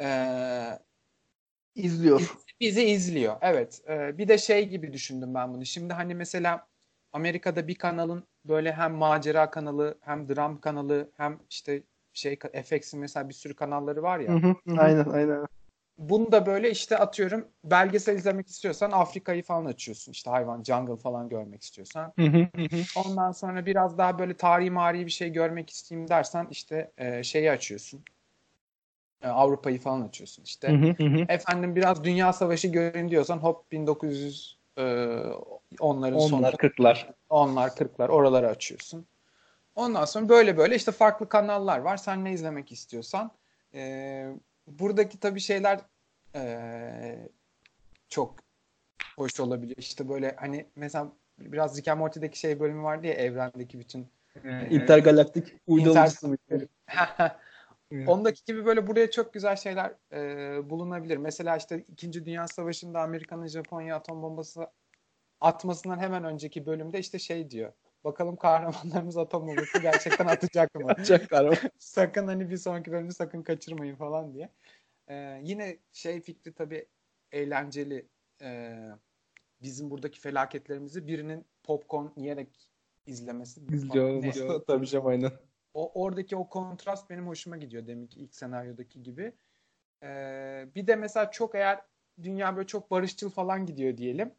e, İzliyor. bizi izliyor. Evet. E, bir de şey gibi düşündüm ben bunu. Şimdi hani mesela Amerika'da bir kanalın böyle hem macera kanalı, hem dram kanalı, hem işte şey FX'in mesela bir sürü kanalları var ya. Hı hı. Aynen aynen. Bunu da böyle işte atıyorum belgesel izlemek istiyorsan Afrika'yı falan açıyorsun. İşte hayvan, jungle falan görmek istiyorsan. Ondan sonra biraz daha böyle tarihi mari bir şey görmek isteyeyim dersen işte e, şeyi açıyorsun. E, Avrupa'yı falan açıyorsun işte. Efendim biraz Dünya Savaşı görün diyorsan hop 1900 e, onların sonu. Onlar kırklar. Onlar 40'lar oraları açıyorsun. Ondan sonra böyle böyle işte farklı kanallar var. Sen ne izlemek istiyorsan. E, buradaki tabii şeyler e, çok hoş olabiliyor. İşte böyle hani mesela biraz Rick and Morty'deki şey bölümü vardı ya evrendeki bütün Intergalaktik uydurmuşsun. Ondaki gibi böyle buraya çok güzel şeyler e, bulunabilir. Mesela işte İkinci Dünya Savaşı'nda Amerika'nın Japonya atom bombası atmasından hemen önceki bölümde işte şey diyor. Bakalım kahramanlarımız atom bombası gerçekten atacak mı? Atacak galiba. sakın hani bir sonraki bölümü sakın kaçırmayın falan diye. E, yine şey fikri tabii eğlenceli. E, bizim buradaki felaketlerimizi birinin popcorn yiyerek izlemesi. İzliyor olması tabii canım aynen. O oradaki o kontrast benim hoşuma gidiyor deminki ilk senaryodaki gibi. Ee, bir de mesela çok eğer dünya böyle çok barışçıl falan gidiyor diyelim.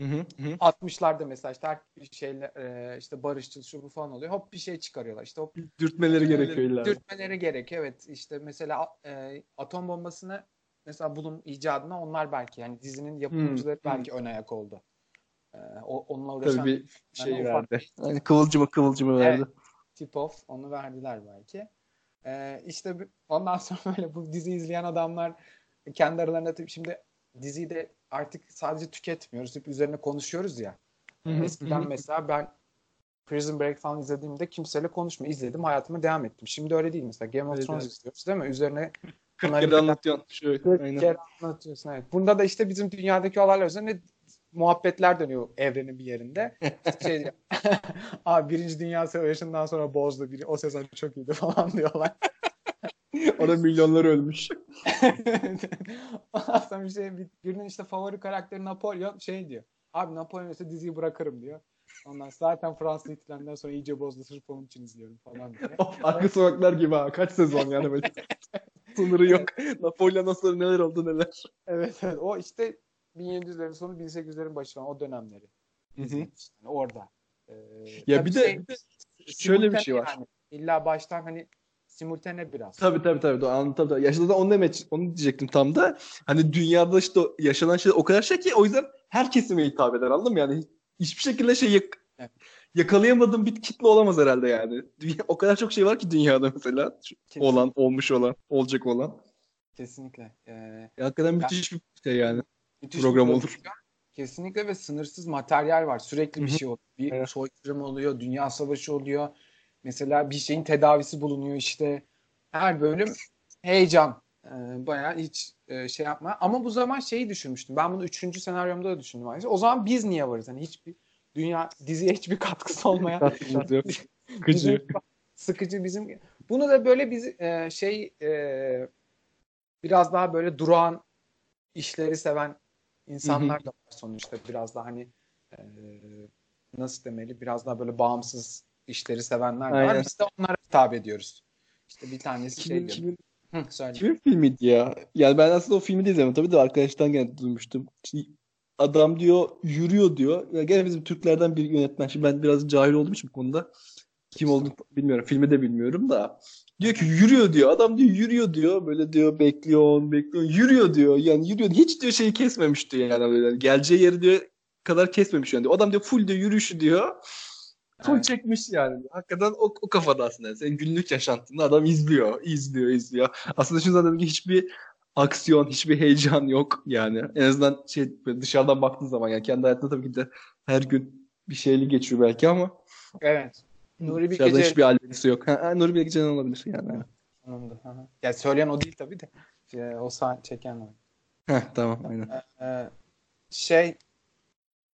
Hı hı hı. 60'larda mesela işte her şeyle e, işte barışçıl şu bu falan oluyor. Hop bir şey çıkarıyorlar. İşte hop Dürtmeleri gerekiyor illa. dürtmeleri gerekiyor. Evet işte mesela e, atom bombasını mesela bunun icadına onlar belki yani dizinin yapımcıları Hmm, belki ön ayak oldu. Ee, o, onunla uğraşan Tabii bir şey Yani ufak- verdi. Yani kıvılcımı kıvılcımı Evet. verdi. tip off onu verdiler belki. Ee, işte ondan sonra böyle bu dizi izleyen adamlar kendi aralarında tabii şimdi diziyi de artık sadece tüketmiyoruz. Hep üzerine konuşuyoruz ya. Eskiden mesela ben Prison Break falan izlediğimde kimseyle konuşma izledim hayatıma devam ettim. Şimdi öyle değil mesela Game of Thrones evet. izliyoruz değil mi? Üzerine 40 Bunları kere anlatıyorsun. Şöyle. Kırk Aynen. kere anlatıyorsun evet. Bunda da işte bizim dünyadaki olaylar üzerine muhabbetler dönüyor evrenin bir yerinde. Şey diyor, Abi birinci dünya savaşından sonra bozdu biri. O sezon çok iyiydi falan diyorlar. Orada milyonlar ölmüş. Sonra bir şey, bir- birinin işte favori karakteri Napolyon şey diyor. Abi Napolyon ise diziyi bırakırım diyor. Ondan zaten Fransız ihtilalinden sonra iyice bozdu sırf onun için izliyorum falan diye. Of, arka sokaklar gibi ha. Kaç sezon yani böyle. Sınırı yok. Napolyon'dan sonra neler oldu neler. Evet, evet. O işte 1700'lerin sonu 1800'lerin başı falan o dönemleri. izlemiş. Yani orada. Ee, Ya bir de, şey, bir de şöyle bir şey var. yani. İlla baştan hani simultane biraz. Tabii tabii tabii. Anladım, tabii, tabii. Yaşadı da onu demek onu diyecektim tam da. Hani dünyada işte yaşanan şey o kadar şey ki o yüzden her kesime hitap eder anladın mı? Yani hiçbir şekilde şey yak- Evet. yakalayamadığım bir kitle olamaz herhalde yani. Dünya, o kadar çok şey var ki dünyada mesela. Kesin- Olan, olmuş olan, olacak olan. Kesinlikle. Ee, hakikaten müthiş bir şey yani. müthiş Program bir olur. Kesinlikle ve sınırsız materyal var. Sürekli bir şey oluyor. Bir Evet. soykırım oluyor, dünya savaşı oluyor. Mesela bir şeyin tedavisi bulunuyor işte. Her bölüm heyecan. Ee, bayağı hiç e, şey yapma. Ama bu zaman şeyi düşünmüştüm. Ben bunu üçüncü senaryomda da düşündüm. ayrıca. O zaman biz niye varız? Hani hiçbir dünya diziye hiçbir katkısı olmayan Sıkıcı. sıkıcı bizim Bunu da böyle biz e, şey e, biraz daha böyle durağan işleri seven insanlar da var sonuçta biraz daha hani e, nasıl demeli biraz daha böyle bağımsız işleri sevenler de var. Aynen. Biz de onlara hitap ediyoruz. İşte bir tanesi şey Kimin, diyor. kimin, Hı, söyle. kimin filmiydi ya? Yani ben aslında o filmi de izlemedim. Tabii de arkadaştan gene duymuştum. Şimdi adam diyor yürüyor diyor. Ya gene bizim Türklerden bir yönetmen. Şimdi ben biraz cahil olduğum için bu konuda kim olduğunu bilmiyorum. Filmi de bilmiyorum da. Diyor ki yürüyor diyor. Adam diyor yürüyor diyor. Böyle diyor bekliyor, bekliyor. Yürüyor diyor. Yani yürüyor. Hiç diyor şeyi kesmemiş diyor yani böyle. Geleceği yeri diyor kadar kesmemiş yani. Diyor. Adam diyor full diyor yürüyüşü diyor. Full Evet. çekmiş yani. Hakikaten o, o kafada aslında. Senin günlük yaşantında adam izliyor, izliyor, izliyor. Aslında şu zaten hiçbir aksiyon, hiçbir heyecan yok yani. En azından şey dışarıdan baktığın zaman yani kendi hayatında tabii ki de her gün bir şeyli geçiyor belki ama Evet. Nuri dışarıda Bilge hiçbir alakası yok. Ha, ha, Nuri Bilge Ceylan olabilir yani. Anladım. Hı hı. Ya söyleyen o değil tabii de. Şey, o sah çeken o. Heh, tamam aynen. Ee, şey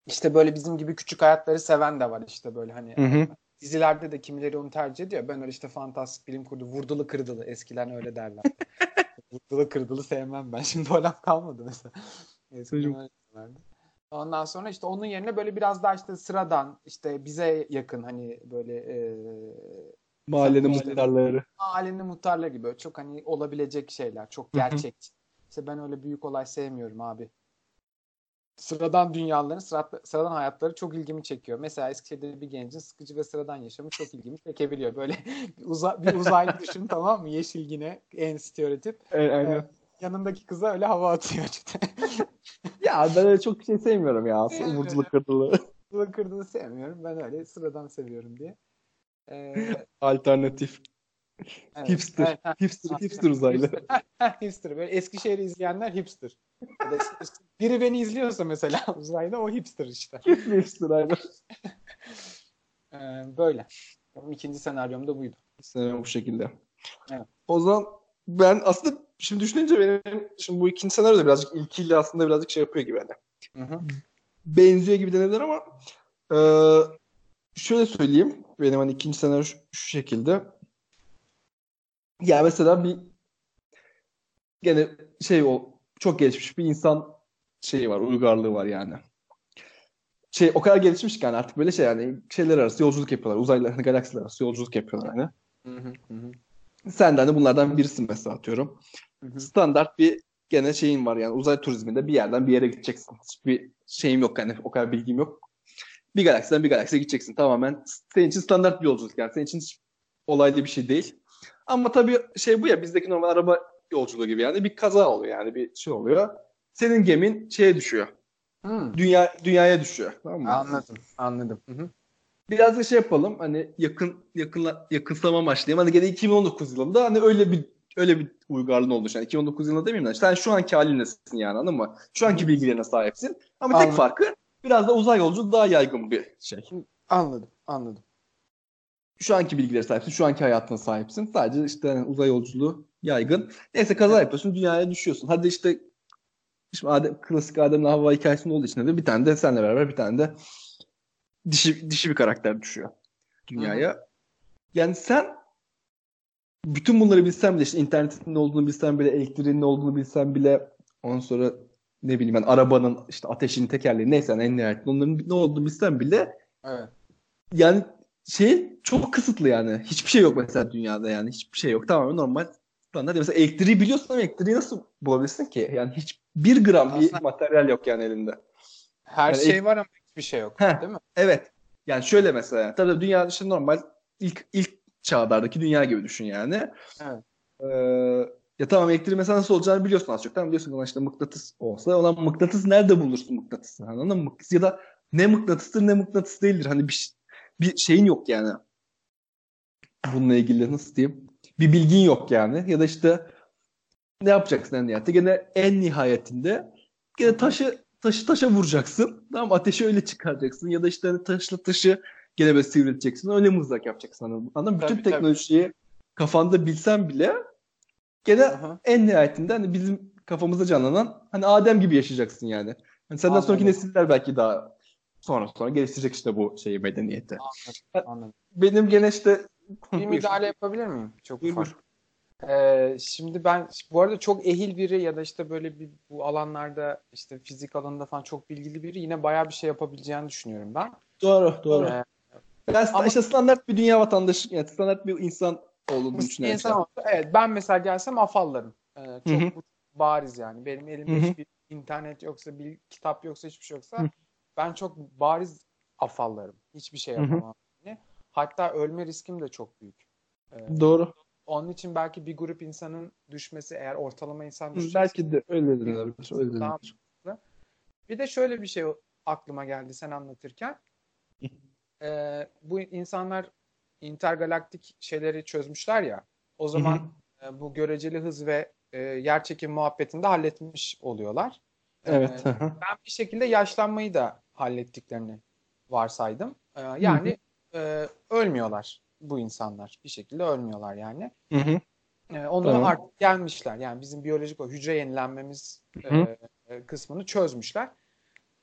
işte böyle bizim gibi küçük hayatları seven de var işte böyle hani Hı hı. dizilerde de kimileri onu tercih ediyor. Ben öyle işte fantastik bilim kurdu vurdulu kırdılı eskiden öyle derler. vurdulu kırdılı sevmem ben. Şimdi o laf kalmadı mesela. Eskiden Çocuk. öyle derlerdi. Ondan sonra işte onun yerine böyle biraz daha işte sıradan işte bize yakın hani böyle e, Mahallenin muhtarları. mahallenin muhtarları gibi çok hani olabilecek şeyler. Çok Hı hı. İşte ben öyle büyük olay sevmiyorum abi. Sıradan dünyaların, sıra- sıradan hayatları çok ilgimi çekiyor. Mesela Eskişehir'de bir gencin sıkıcı ve sıradan yaşamı çok ilgimi çekebiliyor. Böyle uza, bir uzaylı düşün tamam mı? Yeşil yine en stereotip. E, aynen. Evet. Yanındaki kıza öyle hava atıyor işte. Ya ben öyle çok şey sevmiyorum ya. Evet. Vurdulu kırdılı. Bunu kırdığını sevmiyorum. Ben öyle sıradan seviyorum diye. Ee, Alternatif. Evet, Hipster. evet, Hipster, ha, hipster uzaylı. Hipster. Hipster. Böyle Eskişehir'i izleyenler hipster. Biri beni izliyorsa mesela uzayda o hipster işte. hipster aynen. Ee, böyle. Benim ikinci senaryom da buydu. Senaryo bu şekilde. Evet. O zaman ben aslında şimdi düşününce benim şimdi bu ikinci senaryo da birazcık ilkiyle aslında birazcık şey yapıyor gibi hani. Hı hı. Benziyor gibi denebilir ama e, şöyle söyleyeyim. Benim hani ikinci senaryo şu, şu şekilde. Ya mesela bir gene şey o çok gelişmiş bir insan şeyi var, uygarlığı var yani. Şey o kadar gelişmiş ki yani artık böyle şey yani şeyler arası yolculuk yapıyorlar. Uzaylılar, hani galaksiler arası yolculuk yapıyorlar yani. Hı hı, hı hı, Sen de hani bunlardan birisin mesela atıyorum. hı hı. Standart bir gene şeyin var yani uzay turizminde bir yerden bir yere gideceksin. Hiçbir şeyim yok yani o kadar bilgim yok. Bir galaksiden bir galaksiye gideceksin tamamen. Senin için standart bir yolculuk yani. Senin için hiç olaylı bir şey değil. Ama tabii şey bu ya bizdeki normal araba yolculuğu gibi yani bir kaza oluyor yani bir şey oluyor. Senin gemin şeye düşüyor. Hı. Dünya dünyaya düşüyor. Tamam mı? Anladım. Anladım. Hı hı. Biraz da şey yapalım hani yakın yakınla yakınslama amaçlayayım. Hani gene 2019 yılında hani öyle bir öyle bir uygarlığın oldu. Yani 2019 yılında demeyeyim de sen şu anki halindesin yani anladın mı? Şu anki bilgilerine sahipsin. Ama tek Anladım. farkı biraz da uzay yolculuğu daha yaygın bir şey. Anladım. Anladım. Şu anki bilgilere sahipsin. Şu anki hayatına sahipsin. Sadece işte hani uzay yolculuğu yaygın. Neyse kaza yapıyorsun. Dünyaya düşüyorsun. Hadi işte Şimdi Adem, klasik Adem'le Havva hikayesinde olduğu için de bir tane de seninle beraber bir tane de dişi, dişi bir karakter düşüyor dünyaya. Yani sen bütün bunları bilsen bile işte internetin ne olduğunu bilsen bile elektriğin ne olduğunu bilsen bile ondan sonra ne bileyim ben arabanın işte ateşin tekerleği neyse yani en nihayetinde onların ne olduğunu bilsen bile Evet. yani şey çok kısıtlı yani. Hiçbir şey yok mesela dünyada yani. Hiçbir şey yok. Tamamen normal standart. Mesela elektriği biliyorsun ama elektriği nasıl bulabilirsin ki? Yani hiç bir gram bir Aslında- materyal yok yani elinde. Her Yani şey var ama hiçbir şey yok. Heh. Değil mi? Evet. Yani şöyle mesela. Tabii dünya işte normal ilk ilk çağlardaki dünya gibi düşün yani. Evet. Ee, ya tamam elektriği mesela nasıl olacağını biliyorsun az çok. Tamam biliyorsun ama işte mıknatıs olsa. Olan mıknatıs nerede bulursun mıknatısı? Anladın mı? Ya da ne mıknatıstır ne mıknatıs değildir. Hani bir, bir şeyin yok yani. Bununla ilgili nasıl diyeyim? Bir bilgin yok yani. Ya da işte ne yapacaksın en nihayetinde? Gene en nihayetinde gene taşı taşı taşa vuracaksın. Tamam ateşi öyle çıkaracaksın. Ya da işte hani taşla taşı gene böyle sivrileceksin. Öyle mızrak yapacaksın. Anladın? Anladın? Bütün Tabii, tabii. teknolojiyi kafanda bilsen bile gene Hı-hı. en nihayetinde hani bizim kafamızda canlanan hani Adem gibi yaşayacaksın yani. Hani senden sonraki Anladım. nesiller belki daha sonra sonra geliştirecek işte bu şeyi medeniyeti. Anladım. Anladım. Benim gene işte Bir müdahale yapabilir miyim? Çok Buyur, ufak. Ee, şimdi ben bu arada çok ehil biri ya da işte böyle bir bu alanlarda işte fizik alanında falan çok bilgili biri yine bayağı bir şey yapabileceğini düşünüyorum ben. Doğru, doğru. Ee, Ben Ama- işte standart bir dünya vatandaşı, yani standart bir insan olduğunu düşünüyorum. insan evet ben mesela gelsem afallarım. Ee, çok Hı hı. bu- bariz yani. Benim elimde Hı hı. hiçbir internet yoksa, bir kitap yoksa, hiçbir şey yoksa Hı. Ben çok bariz afallarım. Hiçbir şey Hı hı. yapamam. yani. Hatta ölme riskim de çok büyük. Ee, Doğru. Onun için belki bir grup insanın düşmesi eğer ortalama insan düşmesi Belki de öyle denilebilir. Öyle Tamam. denilebilir. Bir de şöyle bir şey aklıma geldi sen anlatırken. Ee, bu insanlar intergalaktik şeyleri çözmüşler ya. O zaman e, bu göreceli hız ve e, yer çekim muhabbetini de halletmiş oluyorlar. Evet. Ee, ben bir şekilde yaşlanmayı da hallettiklerini varsaydım. Ee, yani e, ölmüyorlar bu insanlar. Bir şekilde ölmüyorlar yani. Hı hı. Ee, onu Tamam. artık gelmişler. Yani bizim biyolojik o hücre yenilenmemiz Hı hı. e, e, kısmını çözmüşler.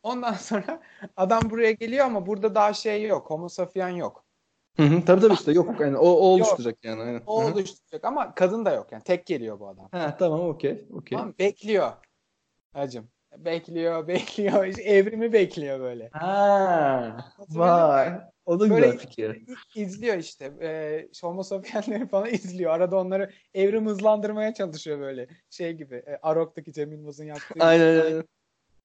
Ondan sonra adam buraya geliyor ama burada daha şey yok. Homo sapien yok. Hı hı. Tabii tabii işte yok. Yani o, o oluşturacak yani. Aynen. O Hı hı. oluşturacak ama kadın da yok. Yani tek geliyor bu adam. Ha, tamam okey. Okey. Tamam, bekliyor. Hacım. Bekliyor, bekliyor. İşte evrimi bekliyor böyle. Ha. Vay. O da Böyle güzel fikir. İzliyor işte. Ee, Homo sapienleri falan izliyor. Arada onları evrim hızlandırmaya çalışıyor böyle. Şey gibi. E, Arok'taki Cem Yılmaz'ın yaptığı. Aynen aynen.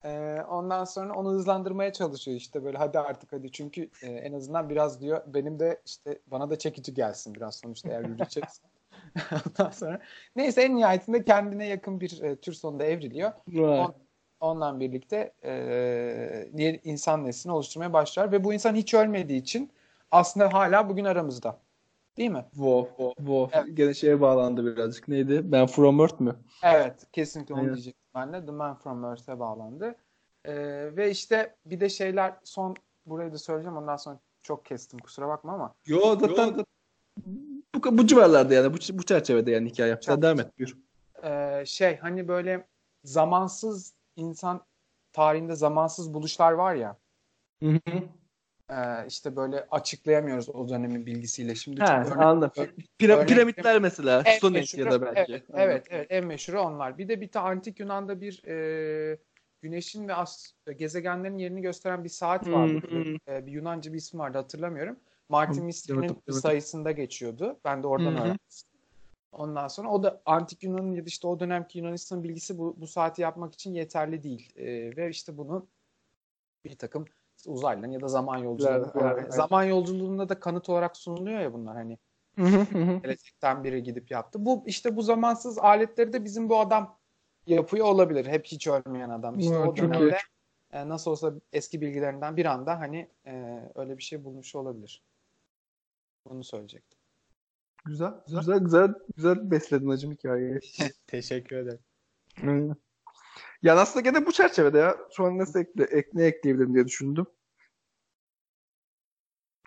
Ee, ondan sonra onu hızlandırmaya çalışıyor işte böyle hadi artık hadi çünkü e, en azından biraz diyor benim de işte bana da çekici gelsin biraz sonuçta eğer yürüyeceksen. Ondan sonra neyse en nihayetinde kendine yakın bir e, tür sonunda evriliyor. Vay. On- Ondan birlikte e, insan neslini oluşturmaya başlar ve bu insan hiç ölmediği için aslında hala bugün aramızda. Değil mi? Wow. Wow. Evet. Gene şeye bağlandı birazcık. Neydi? Ben From Earth mü? Evet, kesinlikle onu Aynen. diyecektim ben de. The Man From Earth'e bağlandı. Ee, ve işte bir de şeyler son burayı da söyleyeceğim ondan sonra çok kestim kusura bakma ama Yo zaten bu, bu civarlarda yani. Bu, bu çerçevede yani hikaye. Sen devam et. Buyur. e, şey hani böyle zamansız insan tarihinde zamansız buluşlar var ya Hı hı. e, işte böyle açıklayamıyoruz o dönemin bilgisiyle. Şimdi çok örnek- anladım. ör- Pira- örnek- piramitler mesela. En Age meşhuru- ya da belki. Evet, evet, evet, en meşhuru onlar. Bir de bir tane antik Yunan'da bir e, güneşin ve as gezegenlerin yerini gösteren bir saat vardı. hı. E, bir Yunanca bir isim vardı hatırlamıyorum. Martin evet. sayısında geçiyordu. Ben de oradan hı. öğrenmiştim. Ondan sonra o da antik Yunan'ın ya da işte o dönemki Yunanistan bilgisi bu, bu saati yapmak için yeterli değil. E, ve işte bunu bir takım uzaylıların ya da zaman yolcuları Evet, evet, evet. zaman yolculuğunda da kanıt olarak sunuluyor ya bunlar hani gelecekten biri gidip yaptı. Bu işte bu zamansız aletleri de bizim bu adam yapıyor olabilir. Hep hiç ölmeyen adam. İşte Ya, o dönemde e, nasıl olsa eski bilgilerinden bir anda hani e, öyle bir şey bulmuş olabilir. Bunu söyleyecektim. Güzel, güzel, güzel, güzel besledin hacım hikayeyi. Teşekkür ederim. Aynen. Yani aslında gene bu çerçevede ya. Şu an nasıl ekle, ek, ne ekleyebilirim diye düşündüm.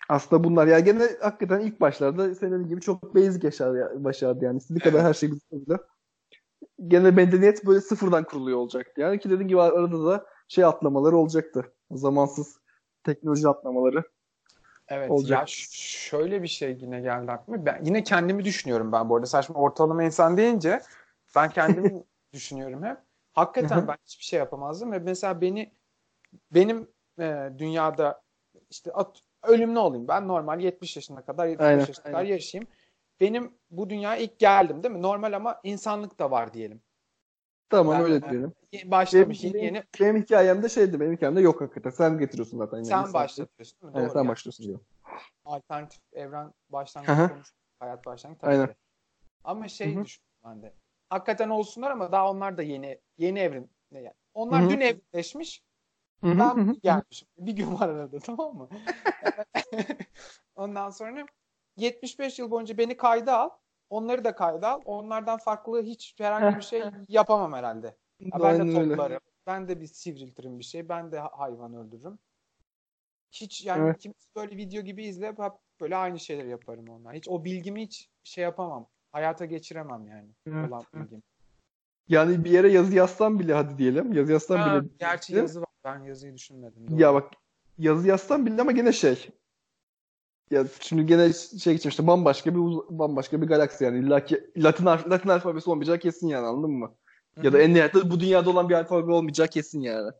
Aslında bunlar ya gene hakikaten ilk başlarda senin gibi çok basic yaşar, başardı yani. İstediği kadar her şey bilse Gene medeniyet böyle sıfırdan kuruluyor olacaktı. Yani ki dediğim gibi arada da şey atlamaları olacaktı. Zamansız teknoloji atlamaları. Evet Olacak. ya şöyle bir şey yine geldi aklıma. Ben yine kendimi düşünüyorum ben bu arada. Saçma ortalama insan deyince ben kendimi düşünüyorum hep. Hakikaten ben hiçbir şey yapamazdım ve mesela beni benim e, dünyada işte at, ölümlü olayım. Ben normal 70 yaşına kadar 75 Aynen, yaşına kadar aynen. yaşayayım. Benim bu dünyaya ilk geldim değil mi? Normal ama insanlık da var diyelim. Tamam Ben- öyle diyelim. Başlamış yeni benim, yeni. benim hikayemde şeydi. Benim hikayemde yok hakikaten. Sen getiriyorsun zaten. yani. Sen başlatıyorsun değil mi? Evet Doğru sen yani. başlıyorsun diyor. alternatif evren hı. konuş hayat başlangıcı tabii Aynen. ki. Ama şey Hı hı. düşündüm ben de. Hakikaten olsunlar ama daha onlar da yeni yeni evrim. Yani onlar Hı hı. dün evrimleşmiş. Hı hı, hı Ben hı. gelmişim. Bir gün var arada tamam mı? Ondan sonra 75 yıl boyunca beni kayda al. Onları da kayda al. Onlardan farklı hiç herhangi bir şey yapamam herhalde. Ya ben Aynen de öyle. toplarım. Ben de bir sivriltirim bir şey. Ben de ha- hayvan öldürürüm. Hiç yani Evet. kimse böyle video gibi izleyip hep böyle aynı şeyleri yaparım onlar. Hiç o bilgimi hiç şey yapamam. Hayata geçiremem yani. Evet, Olan bilgim. Yani bir yere yazı yazsam bile hadi diyelim. Yazı yazsam Ha, bile. gerçi yazı var. Ben yazıyı düşünmedim. Doğru. Ya bak yazı yazsam bile ama gene şey. Ya şimdi gene şey geçmiş işte bambaşka bir bambaşka bir galaksi yani illa ki Latin, Latin alfabesi olmayacağı kesin yani anladın mı? Ya da en nihayetinde bu dünyada olan bir alfabe olmayacağı kesin yani.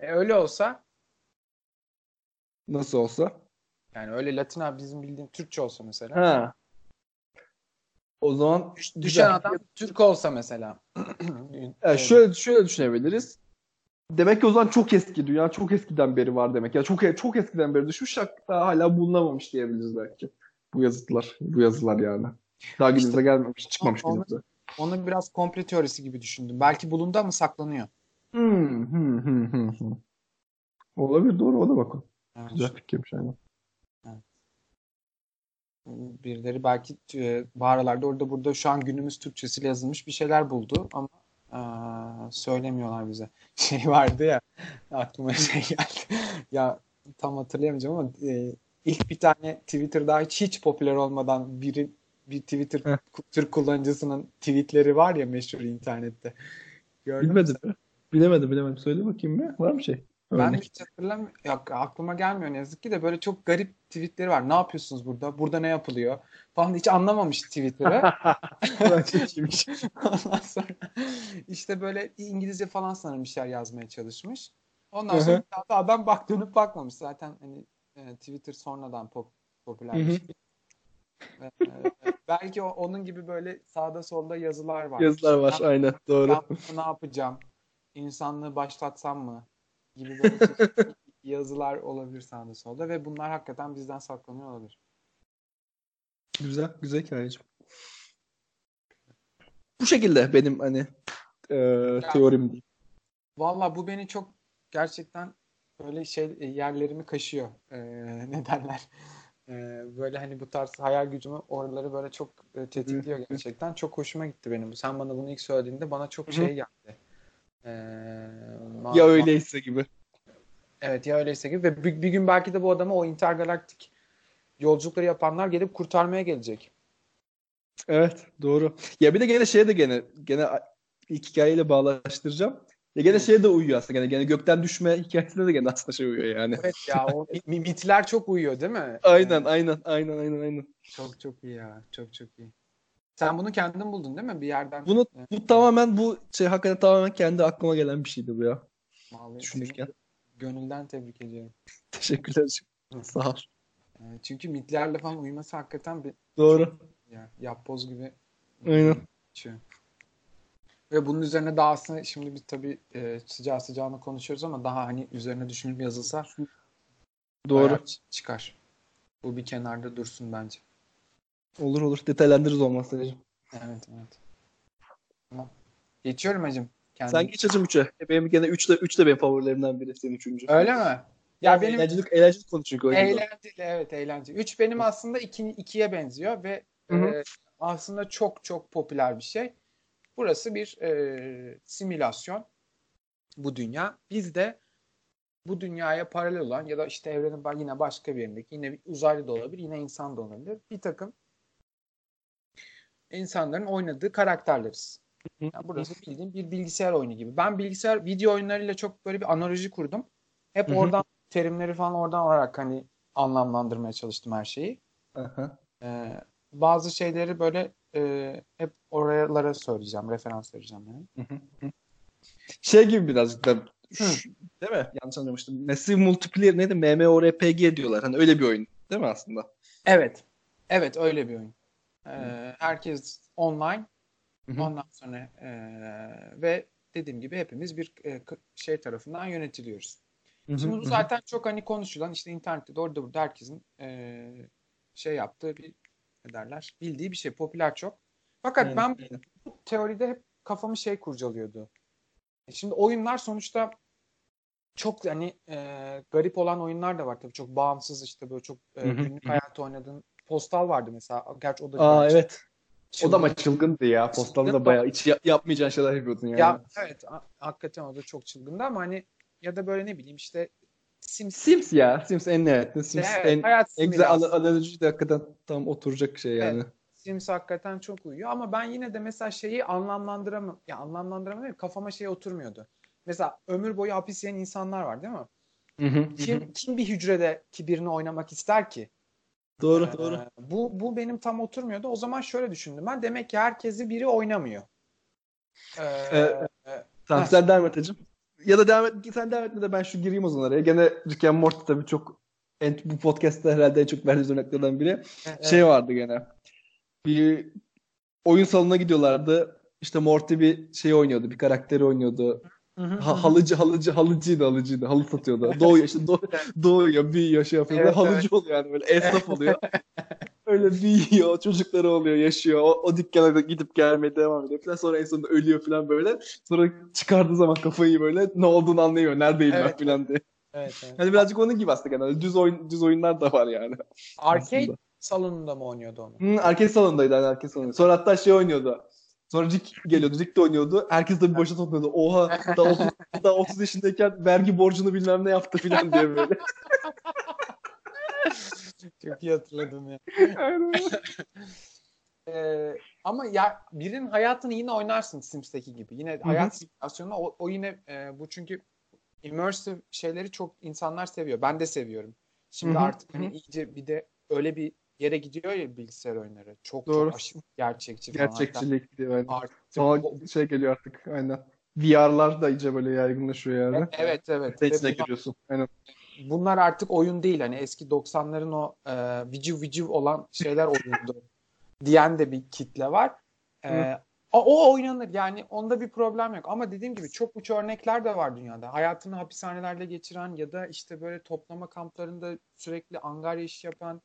E, öyle olsa Nasıl olsa. yani öyle Latin abi bizim bildiğim Türkçe olsa mesela. Ha. O zaman Düş- güzel. Düşen adam Türk olsa mesela. Yani şöyle şöyle düşünebiliriz. Demek ki o zaman çok eski dünya çok eskiden beri var demek. Ya çok çok eskiden beri düşmüş hatta hala bulunamamış diyebiliriz belki. Bu yazıtlar, bu yazılar yani. Daha günümüze gelmemiş, çıkmamış onu- günümüze. Onu biraz komple teorisi gibi düşündüm. Belki bulundu ama saklanıyor. Hmm, hmm, hmm, hmm, hmm. Olabilir doğru o da bakın. Evet. Güzel fikirmiş aynen. Birileri belki e, bu aralarda orada burada şu an günümüz Türkçesiyle yazılmış bir şeyler buldu ama söylemiyorlar bize. Şey vardı ya aklıma şey geldi. ya tam hatırlayamayacağım ama e, ilk bir tane Twitter'da hiç hiç popüler olmadan biri bir Twitter. Türk kullanıcısının tweetleri var ya meşhur internette. Gördün Bilmedim. Bilemedim bilemedim. Söyle bakayım bir. Var mı şey? Ben Örnek. hiç hatırlamıyorum. Aklıma gelmiyor ne yazık ki de böyle çok garip tweetleri var. Ne yapıyorsunuz burada? Burada ne yapılıyor? Falan hiç anlamamış Twitter'ı. Ondan sonra işte böyle İngilizce falan sanırım bir şeyler yazmaya çalışmış. Ondan sonra bir daha da adam bak dönüp bakmamış. Zaten hani e, Twitter sonradan pop, popüler bir şey. E, belki o, onun gibi böyle sağda solda yazılar var. Yazılar var Ben- aynen doğru. ben ne yapacağım? İnsanlığı başlatsam mı? Gibi böyle yazılar olabilir sağda solda ve bunlar hakikaten bizden saklanıyor olabilir. Güzel, güzel hikayeciğim. Bu şekilde benim hani e, teorim diyeyim. Valla bu beni çok gerçekten böyle şey e, yerlerimi kaşıyor. Ee, ne derler? Ee, böyle hani bu tarz hayal gücümü oraları böyle çok e, tetikliyor gerçekten. Çok hoşuma gitti benim. bu. Sen bana bunu ilk söylediğinde bana çok şey geldi. Ee, ma- Ya öyleyse gibi. Evet ya öyleyse gibi ve bir, bir gün belki de bu adamı o intergalaktik yolculukları yapanlar gelip kurtarmaya gelecek. Evet, doğru. Ya bir de gene şeye de gene gene ilk hikayeyle bağlaştıracağım. Ya gene şeye de uyuyor aslında. Gene, gene gökten düşme hikayesine de gene aslında şey uyuyor yani. Evet ya o mi- mitler çok uyuyor değil mi? Aynen, aynen, aynen, aynen, aynen. Çok çok iyi ya. Çok çok iyi. Sen bunu kendin buldun değil mi? Bir yerden. Bunu Evet. bu tamamen bu şey hakikaten tamamen kendi aklıma gelen bir şeydi bu ya. Vallahi düşünürken. Gönülden tebrik ediyorum. Teşekkürler. Sağ ol. Ee, Çünkü mitlerle falan uyuması hakikaten bir Doğru. ya, yapboz gibi Aynen. geçiyor. Ve bunun üzerine daha aslında şimdi biz tabii e, sıcağı sıcağına konuşuyoruz ama daha hani üzerine düşünüp yazılsa Doğru. çıkar. Bu bir kenarda dursun bence. Olur olur. Detaylandırırız olmazsa. hacım. Evet evet. Tamam. Geçiyorum hacım. Kendim. Sen geç hacım 3'e. Benim gene 3 de 3 de benim favorilerimden biri. Senin 3. Öyle mi? Ya benim eğlenceli, eğlenceli konu çünkü eğlenceli evet eğlenceli. 3 benim aslında 2 ikiye benziyor ve Hı hı. e, aslında çok çok popüler bir şey. Burası bir e, simülasyon. Bu dünya. Biz de bu dünyaya paralel olan ya da işte evrenin yine başka bir yerindeki yine bir uzaylı da olabilir, yine insan da olabilir. Bir takım insanların oynadığı karakterleriz. Yani burası bildiğin bir bilgisayar oyunu gibi. Ben bilgisayar video oyunlarıyla çok böyle bir analoji kurdum. Hep oradan terimleri falan oradan alarak hani anlamlandırmaya çalıştım her şeyi. Ee, bazı şeyleri böyle e, hep oralara söyleyeceğim, referans vereceğim yani. Şey gibi birazcık da değil mi? Yanlış anlamıştım. Massive Multiplayer neydi? MMORPG diyorlar. Hani öyle bir oyun. Değil mi aslında? Evet. Evet öyle bir oyun. Herkes online. Hı hı. Ondan sonra e, ve dediğim gibi hepimiz bir e, şey tarafından yönetiliyoruz. Şimdi bu zaten çok hani konuşulan işte internette de orada burada herkesin e, şey yaptığı bir ne derler bildiği bir şey popüler çok. Fakat Aynen, ben aynen. bu teoride hep kafamı şey kurcalıyordu. Şimdi oyunlar sonuçta çok hani e, garip olan oyunlar da var tabii çok bağımsız işte böyle çok e, günlük hayatı oynadığın Postal vardı mesela. Gerçi o da Aa evet. O çılgın. da ama çılgındı ya. Postalda Çılgın. bayağı hiç ya- yapmayacağın şeyler yapıyordun yani. Ya evet ha- hakikaten o da çok çılgındı ama hani ya da böyle ne bileyim işte Sims Sims ya. Sims en nihayetinde. Sims Evet, en, hayat en güzel ana- analoji de hakikaten tam oturacak şey yani. Sims hakikaten çok uyuyor ama ben yine de mesela şeyi anlamlandıramam. Ya anlamlandıramam kafama şey oturmuyordu. Mesela ömür boyu hapis yiyen insanlar var değil mi? Hı hı, hı hı. Kim, kim bir hücrede ki birini oynamak ister ki? Doğru Ee, doğru. Bu bu benim tam oturmuyordu. O zaman şöyle düşündüm ben. Demek ki herkesi biri oynamıyor. Ee, Ee, Tamam sen devam et hacım. Ya da devam et. Sen devam etme de ben şu gireyim o zaman araya. Gene Rick and Morty tabii çok en, bu podcast'ta herhalde en çok verdiğimiz örneklerden biri. e, Şey vardı gene. Bir oyun salonuna gidiyorlardı. İşte Morty bir şey oynuyordu. Bir karakteri oynuyordu. Ha, halıcı halıcı halıcıydı halıcıydı. Halı satıyordu. Doğuyor işte doğ, doğuyor büyüyor şey yapıyor. Evet, halıcı oluyor yani böyle esnaf oluyor. Öyle büyüyor. Çocukları oluyor. Yaşıyor. O, o dükkana da gidip gelmeye devam ediyor falan. Sonra en sonunda ölüyor falan böyle. Sonra çıkardığı zaman kafayı böyle ne olduğunu anlayıyor. Neredeyim ben Evet, falan diye. Evet, evet. Hani birazcık onun gibi aslında genelde. Düz oyun düz oyunlar da var yani. Arcade aslında. salonunda mı oynuyordu onu? Hı, arcade salonundaydı yani arcade salonunda. Sonra hatta şey oynuyordu. Sonra Rick geliyordu. Rick de oynuyordu. Herkes de bir boşa topluyordu. Oha daha 30, daha 30 yaşındayken vergi borcunu bilmem ne yaptı falan diye böyle. Çok iyi hatırladım ya. Ee, ama ya birinin hayatını yine oynarsın Sims'teki gibi. Yine hayat simülasyonu o, o yine e, bu çünkü immersive şeyleri çok insanlar seviyor. Ben de seviyorum. Şimdi Hı hı, artık hani iyice bir de öyle bir yere gidiyor ya bilgisayar oyunları. Çok Doğru. çok aşırı gerçekçi falan. Gerçekçilik diye yani. Artık o- şey geliyor artık aynen. VR'lar da iyice böyle yaygınlaşıyor yani. evet evet. Sen içine bunlar- giriyorsun. Aynen. bunlar artık oyun değil. Hani eski 90'ların o e, viciv viciv olan şeyler oyundu diyen de bir kitle var. E, o, o oynanır yani onda bir problem yok. Ama dediğim gibi çok uç örnekler de var dünyada. Hayatını hapishanelerde geçiren ya da işte böyle toplama kamplarında sürekli angarya iş yapan.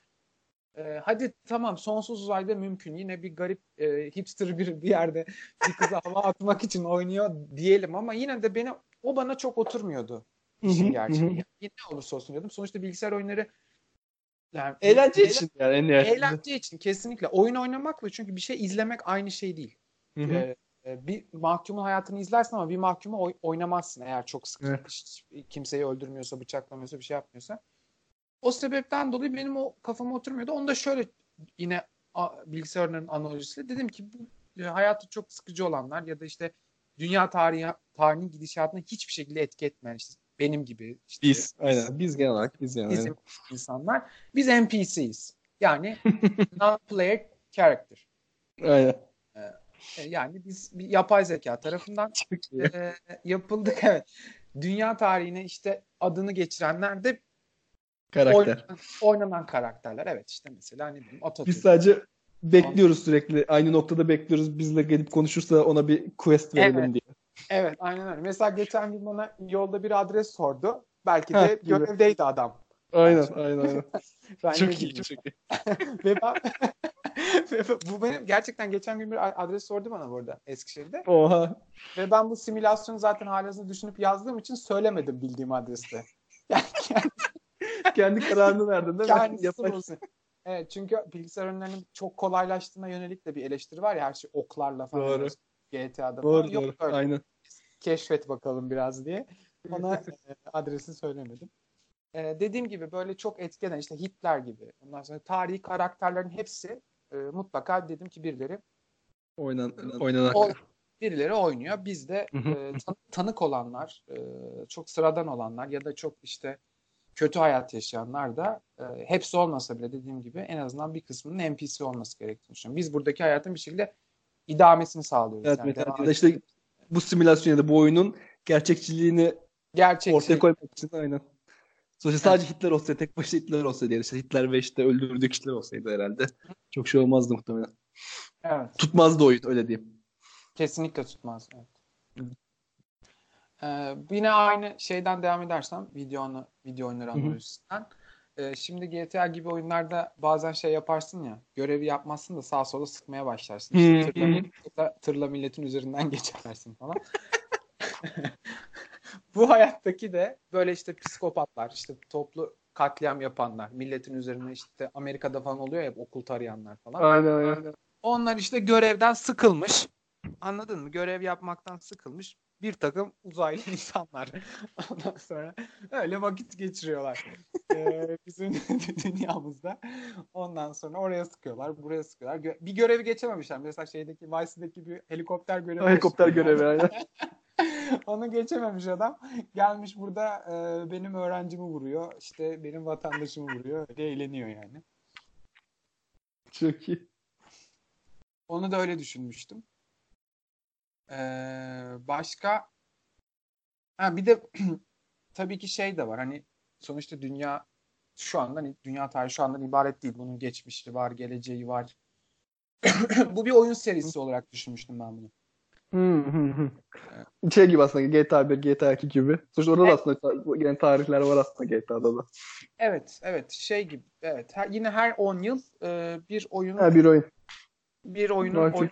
E, hadi tamam sonsuz uzayda mümkün. Yine bir garip e, hipster bir bir yerde bir kıza hava atmak için oynuyor diyelim ama yine de beni o bana çok oturmuyordu işin gerçeği. Yani ne olursa olsun diyordum. Sonuçta bilgisayar oyunları yani Eğlence eğlen- için yani en. Eğlence için kesinlikle. Oyun oynamakla çünkü bir şey izlemek aynı şey değil. Hı hı. Ee, e, bir mahkumun hayatını izlersin ama bir mahkumu oy- oynamazsın eğer çok sıkı Evet. kimseyi öldürmüyorsa, bıçaklamıyorsa, bir şey yapmıyorsa. O sebepten dolayı benim o kafama oturmuyordu. Onu da şöyle yine a, bilgisayar oyunlarının analojisiyle dedim ki bu e, hayatı çok sıkıcı olanlar ya da işte dünya tarihi tarihinin gidişatına hiçbir şekilde etki etmeyen işte benim gibi işte Biz. Aynen. Biz genel olarak biz yani. bizim insanlar biz NPC'yiz. Yani non-player character. Aynen. E, Yani biz bir yapay zeka tarafından e, yapıldık evet. Dünya tarihine işte adını geçirenler de Karakter. oynanan, oynanan karakterler. Evet işte mesela ne bileyim Atatürk. Biz sadece bekliyoruz sürekli. Aynı noktada bekliyoruz. Bizle gelip konuşursa ona bir quest verelim Evet. diye. Evet aynen öyle. Mesela geçen gün bana yolda bir adres sordu. Belki de gibi. görevdeydi adam. Aynen, aynen, aynen. Ben çok iyi, çok iyi. Ve ben Ve bu benim gerçekten geçen gün bir adres sordu bana burada Eskişehir'de. Oha. Ve ben bu simülasyonu zaten halihazırda düşünüp yazdığım için söylemedim bildiğim adreste. Yani Kendi kararını verdin değil mi? kendisi bulsun. Evet çünkü bilgisayar oyunlarının çok kolaylaştığına yönelik de bir eleştiri var ya her şey oklarla falan. Doğru. GTA'da falan. Doğru Yok doğru. öyle. Aynen. Keşfet bakalım biraz diye. Ona e, adresi söylemedim. E, dediğim gibi böyle çok etken işte Hitler gibi. Ondan sonra tarihi karakterlerin hepsi e, mutlaka dedim ki birileri Oynan, oynanan. o, birileri oynuyor. Biz de e, tan- tanık olanlar, e, çok sıradan olanlar ya da çok işte kötü hayat yaşayanlar da e, hepsi olmasa bile dediğim gibi en azından bir kısmının NPC olması gerektiğini düşünüyorum. Biz buradaki hayatın bir şekilde idamesini sağlıyoruz. Evet, yani ya da işte bu simülasyon ya da bu oyunun gerçekçiliğini gerçek ortaya koymak için aynen. Sonuçta sadece Hitler olsaydı, tek başına Hitler olsaydı yani işte Hitler ve işte öldürdüğü kişiler olsaydı herhalde çok şey olmazdı muhtemelen. Evet. Tutmazdı oyun öyle diyeyim. Kesinlikle tutmaz. Evet. Ee, yine aynı şeyden devam edersem video, video oyunları analojisinden. Ee, şimdi GTA gibi oyunlarda bazen şey yaparsın ya görevi yapmazsın da sağa sola sıkmaya başlarsın. İşte tırla, tırla- tırla milletin üzerinden geçersin falan. Bu hayattaki de böyle işte psikopatlar, işte toplu katliam yapanlar, milletin üzerine işte Amerika'da falan oluyor ya okul tarayanlar falan. Aynen aynen. Onlar işte görevden sıkılmış. Anladın mı? Görev yapmaktan sıkılmış. Bir takım uzaylı insanlar. Ondan sonra öyle vakit geçiriyorlar. Ee, bizim dünyamızda. Ondan sonra oraya sıkıyorlar, buraya sıkıyorlar. Bir görevi geçememişler. Mesela şeydeki Vice'deki bir helikopter görevi. Helikopter görevi aynen. Onu geçememiş adam. Gelmiş burada e, benim öğrencimi vuruyor. işte benim vatandaşımı vuruyor. Öyle eğleniyor yani. Çok iyi. Onu da öyle düşünmüştüm. Ee, başka ha bir de tabii ki şey de var. Hani sonuçta dünya şu andan dünya tarihi şu andan ibaret değil. Bunun geçmişi var, geleceği var. Bu bir oyun serisi olarak düşünmüştüm ben bunu. Hı. Şey gibi aslında GTA 1, GTA 2 gibi. Sonuçta orada da aslında ta- yine tarihler var aslında GTA'da da. Evet, evet. Şey gibi. Evet. Her- yine her 10 yıl e, bir oyunun Ha, bir oyun. bir oyunun oyun.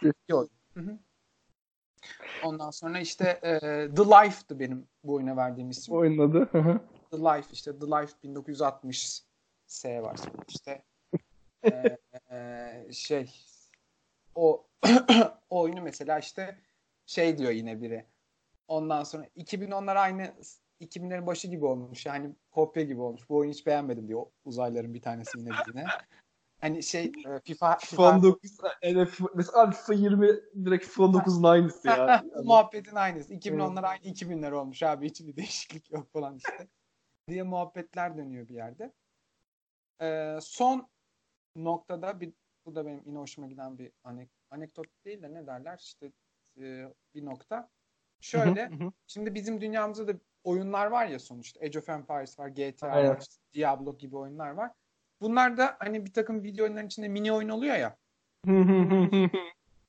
Hı hı. Ondan sonra işte e, The Life'dı benim bu oyuna verdiğim isim. Oyunun adı. Hı hı. The Life işte The Life 1960 S var. İşte e, e, şey o o oyunu mesela işte şey diyor yine biri. Ondan sonra 2010'lar aynı 2000'lerin başı gibi olmuş. Yani kopya gibi olmuş. Bu oyunu hiç beğenmedim diyor uzayların bir tanesi yine birine. Hani şey e, FIFA, FIFA 19 yani mesela FIFA 20 direkt FIFA 19'un aynısı ya. Bu muhabbetin aynısı. 2010'lar aynı 2000'ler olmuş abi. Hiçbir değişiklik yok falan işte. diye muhabbetler dönüyor bir yerde. Ee, son noktada bir bu da benim yine hoşuma giden bir anek, anekdot değil de ne derler işte e, bir nokta. Şöyle şimdi bizim dünyamızda da oyunlar var ya sonuçta. Age of Empires var, GTA var, Diablo gibi oyunlar var. Bunlar da hani bir takım video oyunların içinde mini oyun oluyor ya.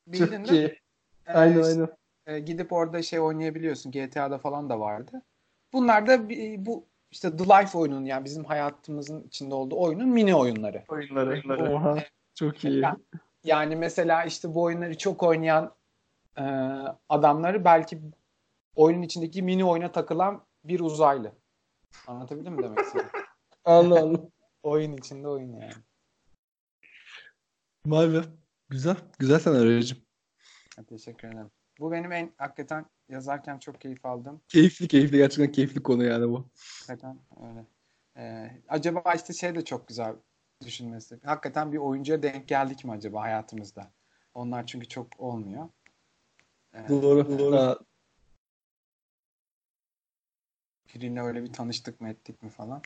Bildin Çok iyi. Ee, Aynen işte, aynen. e, gidip orada şey oynayabiliyorsun. GTA'da falan da vardı. Bunlar da bir- bu işte The Life oyunun yani bizim hayatımızın içinde olduğu oyunun mini oyunları. Oyunları. Oha. Çok iyi. Yani, yani mesela işte bu oyunları çok oynayan e, adamları belki oyunun içindeki mini oyuna takılan bir uzaylı. Anlatabildim mi demek istediğimi? Anladım. Oyun içinde oyun yani. Vay be. Güzel. Güzel senaryocuğum. Ha, Teşekkür ederim. Bu benim en hakikaten yazarken çok keyif aldığım. Keyifli keyifli. Gerçekten keyifli konu yani bu. Hakikaten öyle. Ee, acaba işte şey de çok güzel düşünmesi. Hakikaten bir oyuncuya denk geldik mi acaba hayatımızda? Onlar çünkü çok olmuyor. Ee, Doğru. Doğru. biriyle öyle bir tanıştık mı ettik mi falan.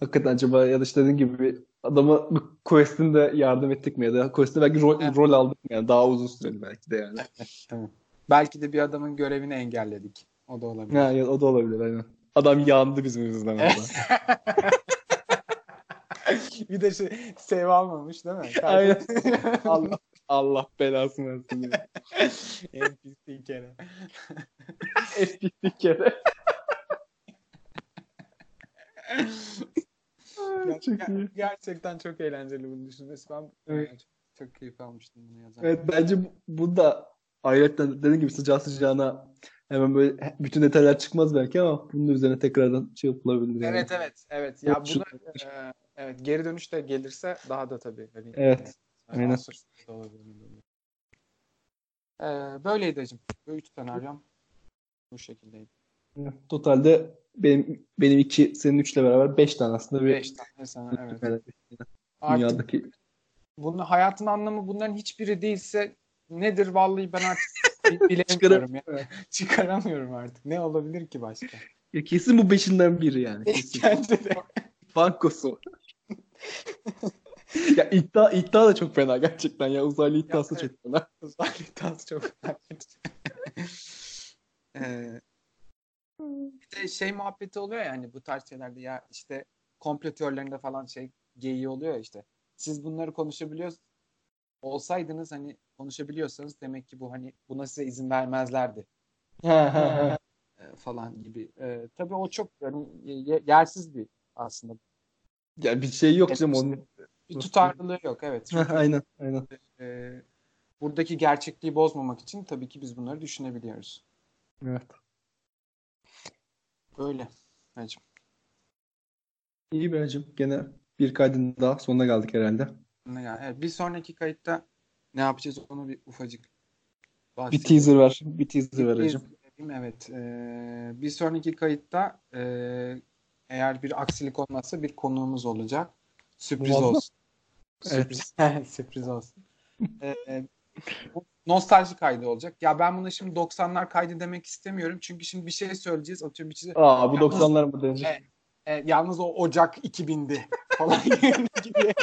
Hakikaten acaba ya da işte dediğin gibi adama quest'inde yardım ettik mi ya da quest'te belki rol, Evet. rol aldık mı yani daha uzun süreli belki de yani. Tamam. Belki de bir adamın görevini engelledik. O da olabilir. Ha, ya, o da olabilir aynen. Adam yandı bizim yüzümüzden orada. bir de şey, save almamış değil mi? Aynen. Allah, Allah belasını versin. bir kere. Bir kere. Çok Ger- iyi. Gerçekten çok eğlenceli bunu düşünmesi. Ben Evet. çok, çok keyif almıştım bunu yazarken. Evet bence bu, bu da ayrıca dediğim gibi sıcağı sıcağına hemen böyle bütün detaylar çıkmaz belki ama bunun üzerine tekrardan şey yapılabilir yani. Evet evet evet. Ya şu- bunu e, evet geri dönüş de gelirse daha da tabii. Hani, Evet, e, aynen. answer da olabilir. E, böyleydi hacım. Bu üç senaryom bu şekildeydi. Totalde benim benim iki senin üçle beraber beş tane aslında bir Beş tane sana evet. Artık dünyadaki bunun hayatın anlamı bunların hiçbiri değilse nedir vallahi ben artık bi- bilemiyorum ya. Çıkaramıyorum artık. Ne olabilir ki başka? Ya kesin bu beşinden biri yani. Kesin. De. Bankosu. ya iddia iddia da çok fena gerçekten ya uzaylı iddiası Ya, çok fena. Uzaylı tas çok Ee, bir de şey muhabbeti oluyor ya hani bu tarz şeylerde ya işte komplo teorilerinde falan şey geyiği oluyor işte. Siz bunları konuşabiliyor olsaydınız hani konuşabiliyorsanız demek ki bu hani buna size izin vermezlerdi falan gibi. E, tabii o çok yani yersiz bir aslında. Ya bir şey yok canım onun. Bir tutarlılığı yok evet. Aynen aynen. e, buradaki gerçekliği bozmamak için tabii ki biz bunları düşünebiliyoruz. Evet. Böyle. Hacım. İyi be hacım. Gene bir kaydın daha sonuna geldik herhalde. Ne ya? Evet, bir sonraki kayıtta ne yapacağız onu bir ufacık Bir bahsedeyim. teaser ver. Bir teaser ver Bir hacım. Evet. Ee, bir sonraki kayıtta ee, eğer bir aksilik olmazsa bir konuğumuz olacak. Sürpriz mı? olsun. Sürpriz, sürpriz olsun. Ee, bu nostalji kaydı olacak. Ya ben buna şimdi 90'lar kaydı demek istemiyorum. Çünkü şimdi bir şey söyleyeceğiz. Atıyorum bir şey. Aa bu Yalnız- 90'lar mı denecek? Evet. E, yalnız o Ocak 2000'di falan gibi.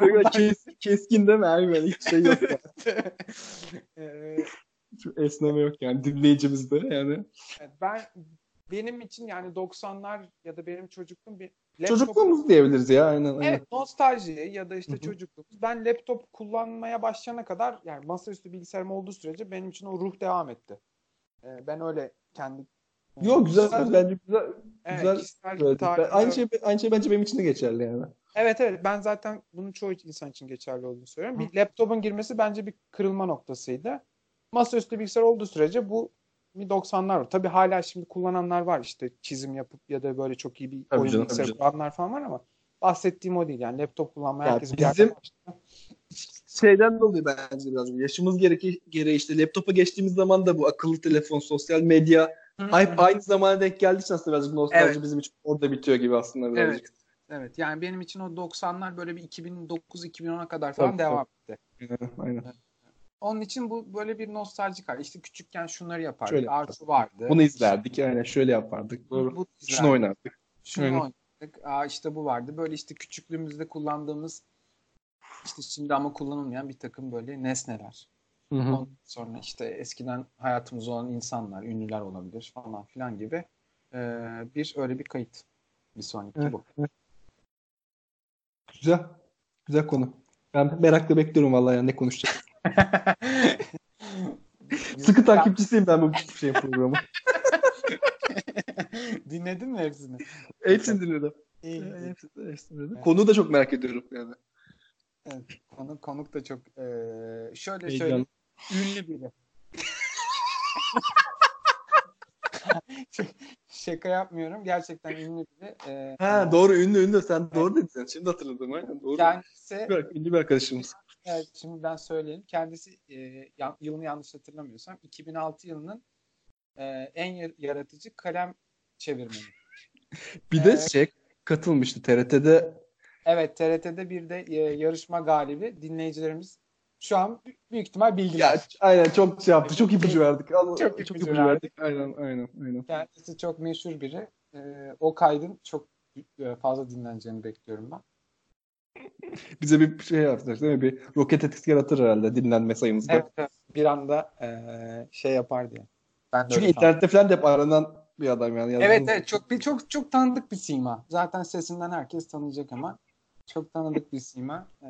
Böyle kes, keskin değil mi? Böyle hiç şey yok Şu esneme yok yani dinleyicimizde yani. ben benim için yani 90'lar ya da benim çocukluğum bir laptop- Çocukluğumuz diyebiliriz ya aynen. aynen. Evet nostalji ya da işte çocukluğumuz. Ben laptop kullanmaya başlayana kadar yani masaüstü bilgisayarım olduğu sürece benim için o ruh devam etti. Ee, ben öyle kendi Yok güzel kişisel- bence güzel. evet, güzel kişisel tarihler- aynı şey aynı şey bence benim için de geçerli yani. Evet evet ben zaten bunun çoğu insan için geçerli olduğunu söylüyorum. Bir laptopun girmesi bence bir kırılma noktasıydı. Masaüstü bilgisayar olduğu sürece bu bir 90'lar var. Tabii hala şimdi kullananlar var işte çizim yapıp ya da böyle çok iyi bir Tabii oyun tabii canım. kullananlar falan var ama bahsettiğim o değil. Yani laptop kullanmaya Ya herkes bir bizim- başlıyor. Şeyden dolayı bence biraz. Yaşımız gereği, gereği işte laptopa geçtiğimiz zaman da bu akıllı telefon, sosyal medya hep aynı zamana denk geldiği için aslında birazcık nostalji Evet. bizim için orada bitiyor gibi aslında birazcık. Evet. Evet yani benim için o 90'lar böyle bir 2009-2010'a kadar falan Tabii, devam etti. Aynen. aynen. Onun için bu böyle bir nostaljik hali. İşte küçükken şunları yapardık. Şöyle Arzu vardı. Bunu izlerdik. Aynen şöyle yapardık. Bu- Doğru. bu Şunu oynardık. Şunu Aynen. oynadık. Aa işte bu vardı. Böyle işte küçüklüğümüzde kullandığımız işte şimdi ama kullanılmayan bir takım böyle nesneler. Hı hı. Ondan sonra işte eskiden hayatımızda olan insanlar, ünlüler olabilir falan filan gibi ee, bir öyle bir kayıt. Bir sonraki Evet. bu. Güzel. Güzel konu. Ben merakla bekliyorum vallahi yani ne konuşacak. Sıkı takipçisiyim ben bu şey programı. Dinledin mi hepsini? Hepsini dinledim. İyi. iyi. Hepsini, hepsini dinledim. Evet. Konuyu da çok merak ediyorum yani. Evet, konuk, konuk da çok eee, şöyle Heyecan. söyleyeyim. Ünlü biri. Şaka yapmıyorum. Gerçekten ünlü biri. Eee, Ha doğru ünlü ünlü sen doğru dedin. Şimdi hatırladım aynen doğru. Kendisi, Bir- Ünlü bir arkadaşımız. Evet, şimdi ben söyleyeyim. Kendisi yan- yılını yanlış hatırlamıyorsam 2006 yılının eee, en yar- yaratıcı kalem çevirmeni. Bir de Evet. şey katılmıştı TRT'de. Evet TRT'de bir de eee, yarışma galibi dinleyicilerimiz şu an büyük ihtimal bildiler. Ya aynen çok şey yaptı. Çok ipucu verdik. Allah, Çok çok, ipucu verdik. verdik. Aynen aynen aynen. Kendisi çok meşhur biri. Ee, o kaydın çok e, fazla dinleneceğini bekliyorum ben. Bize bir şey yapacak değil mi? Bir roket etkisi yaratır herhalde dinlenme sayımızda. Evet, evet. Bir anda e, şey yapar diye. Ben de Çünkü internette falan da hep aranan bir adam yani. Evet Yazdığınız- evet çok bir çok çok tanıdık bir sima. Zaten sesinden herkes tanıyacak ama çok tanıdık bir sima. Ee,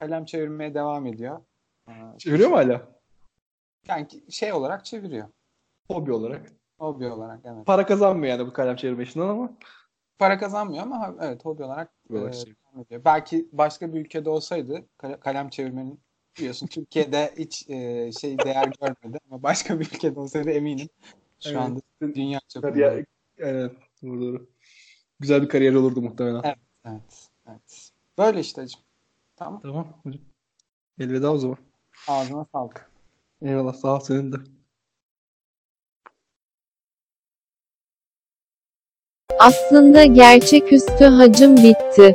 kalem çevirmeye devam ediyor. Ee, Çeviriyor mu hala? Yani şey olarak çeviriyor. Hobi olarak. Hobi olarak evet. Para kazanmıyor yani bu kalem çevirme işinden ama. Para kazanmıyor ama evet hobi olarak Hobi olarak e, çeviriyor. Devam ediyor. Belki başka bir ülkede olsaydı kale- kalem çevirmenin biliyorsun Türkiye'de hiç e, şey değer görmedi ama başka bir ülkede olsaydı eminim şu Evet. anda dünya çapında. Kariyer, evet doğru doğru. Güzel bir kariyer olurdu muhtemelen. Evet. Evet. Evet. Böyle işte hacım. Tamam. Tamam hocam. Elveda o zaman. Ağzına sağlık. Eyvallah sağ ol senin de. Aslında gerçeküstü hacım bitti.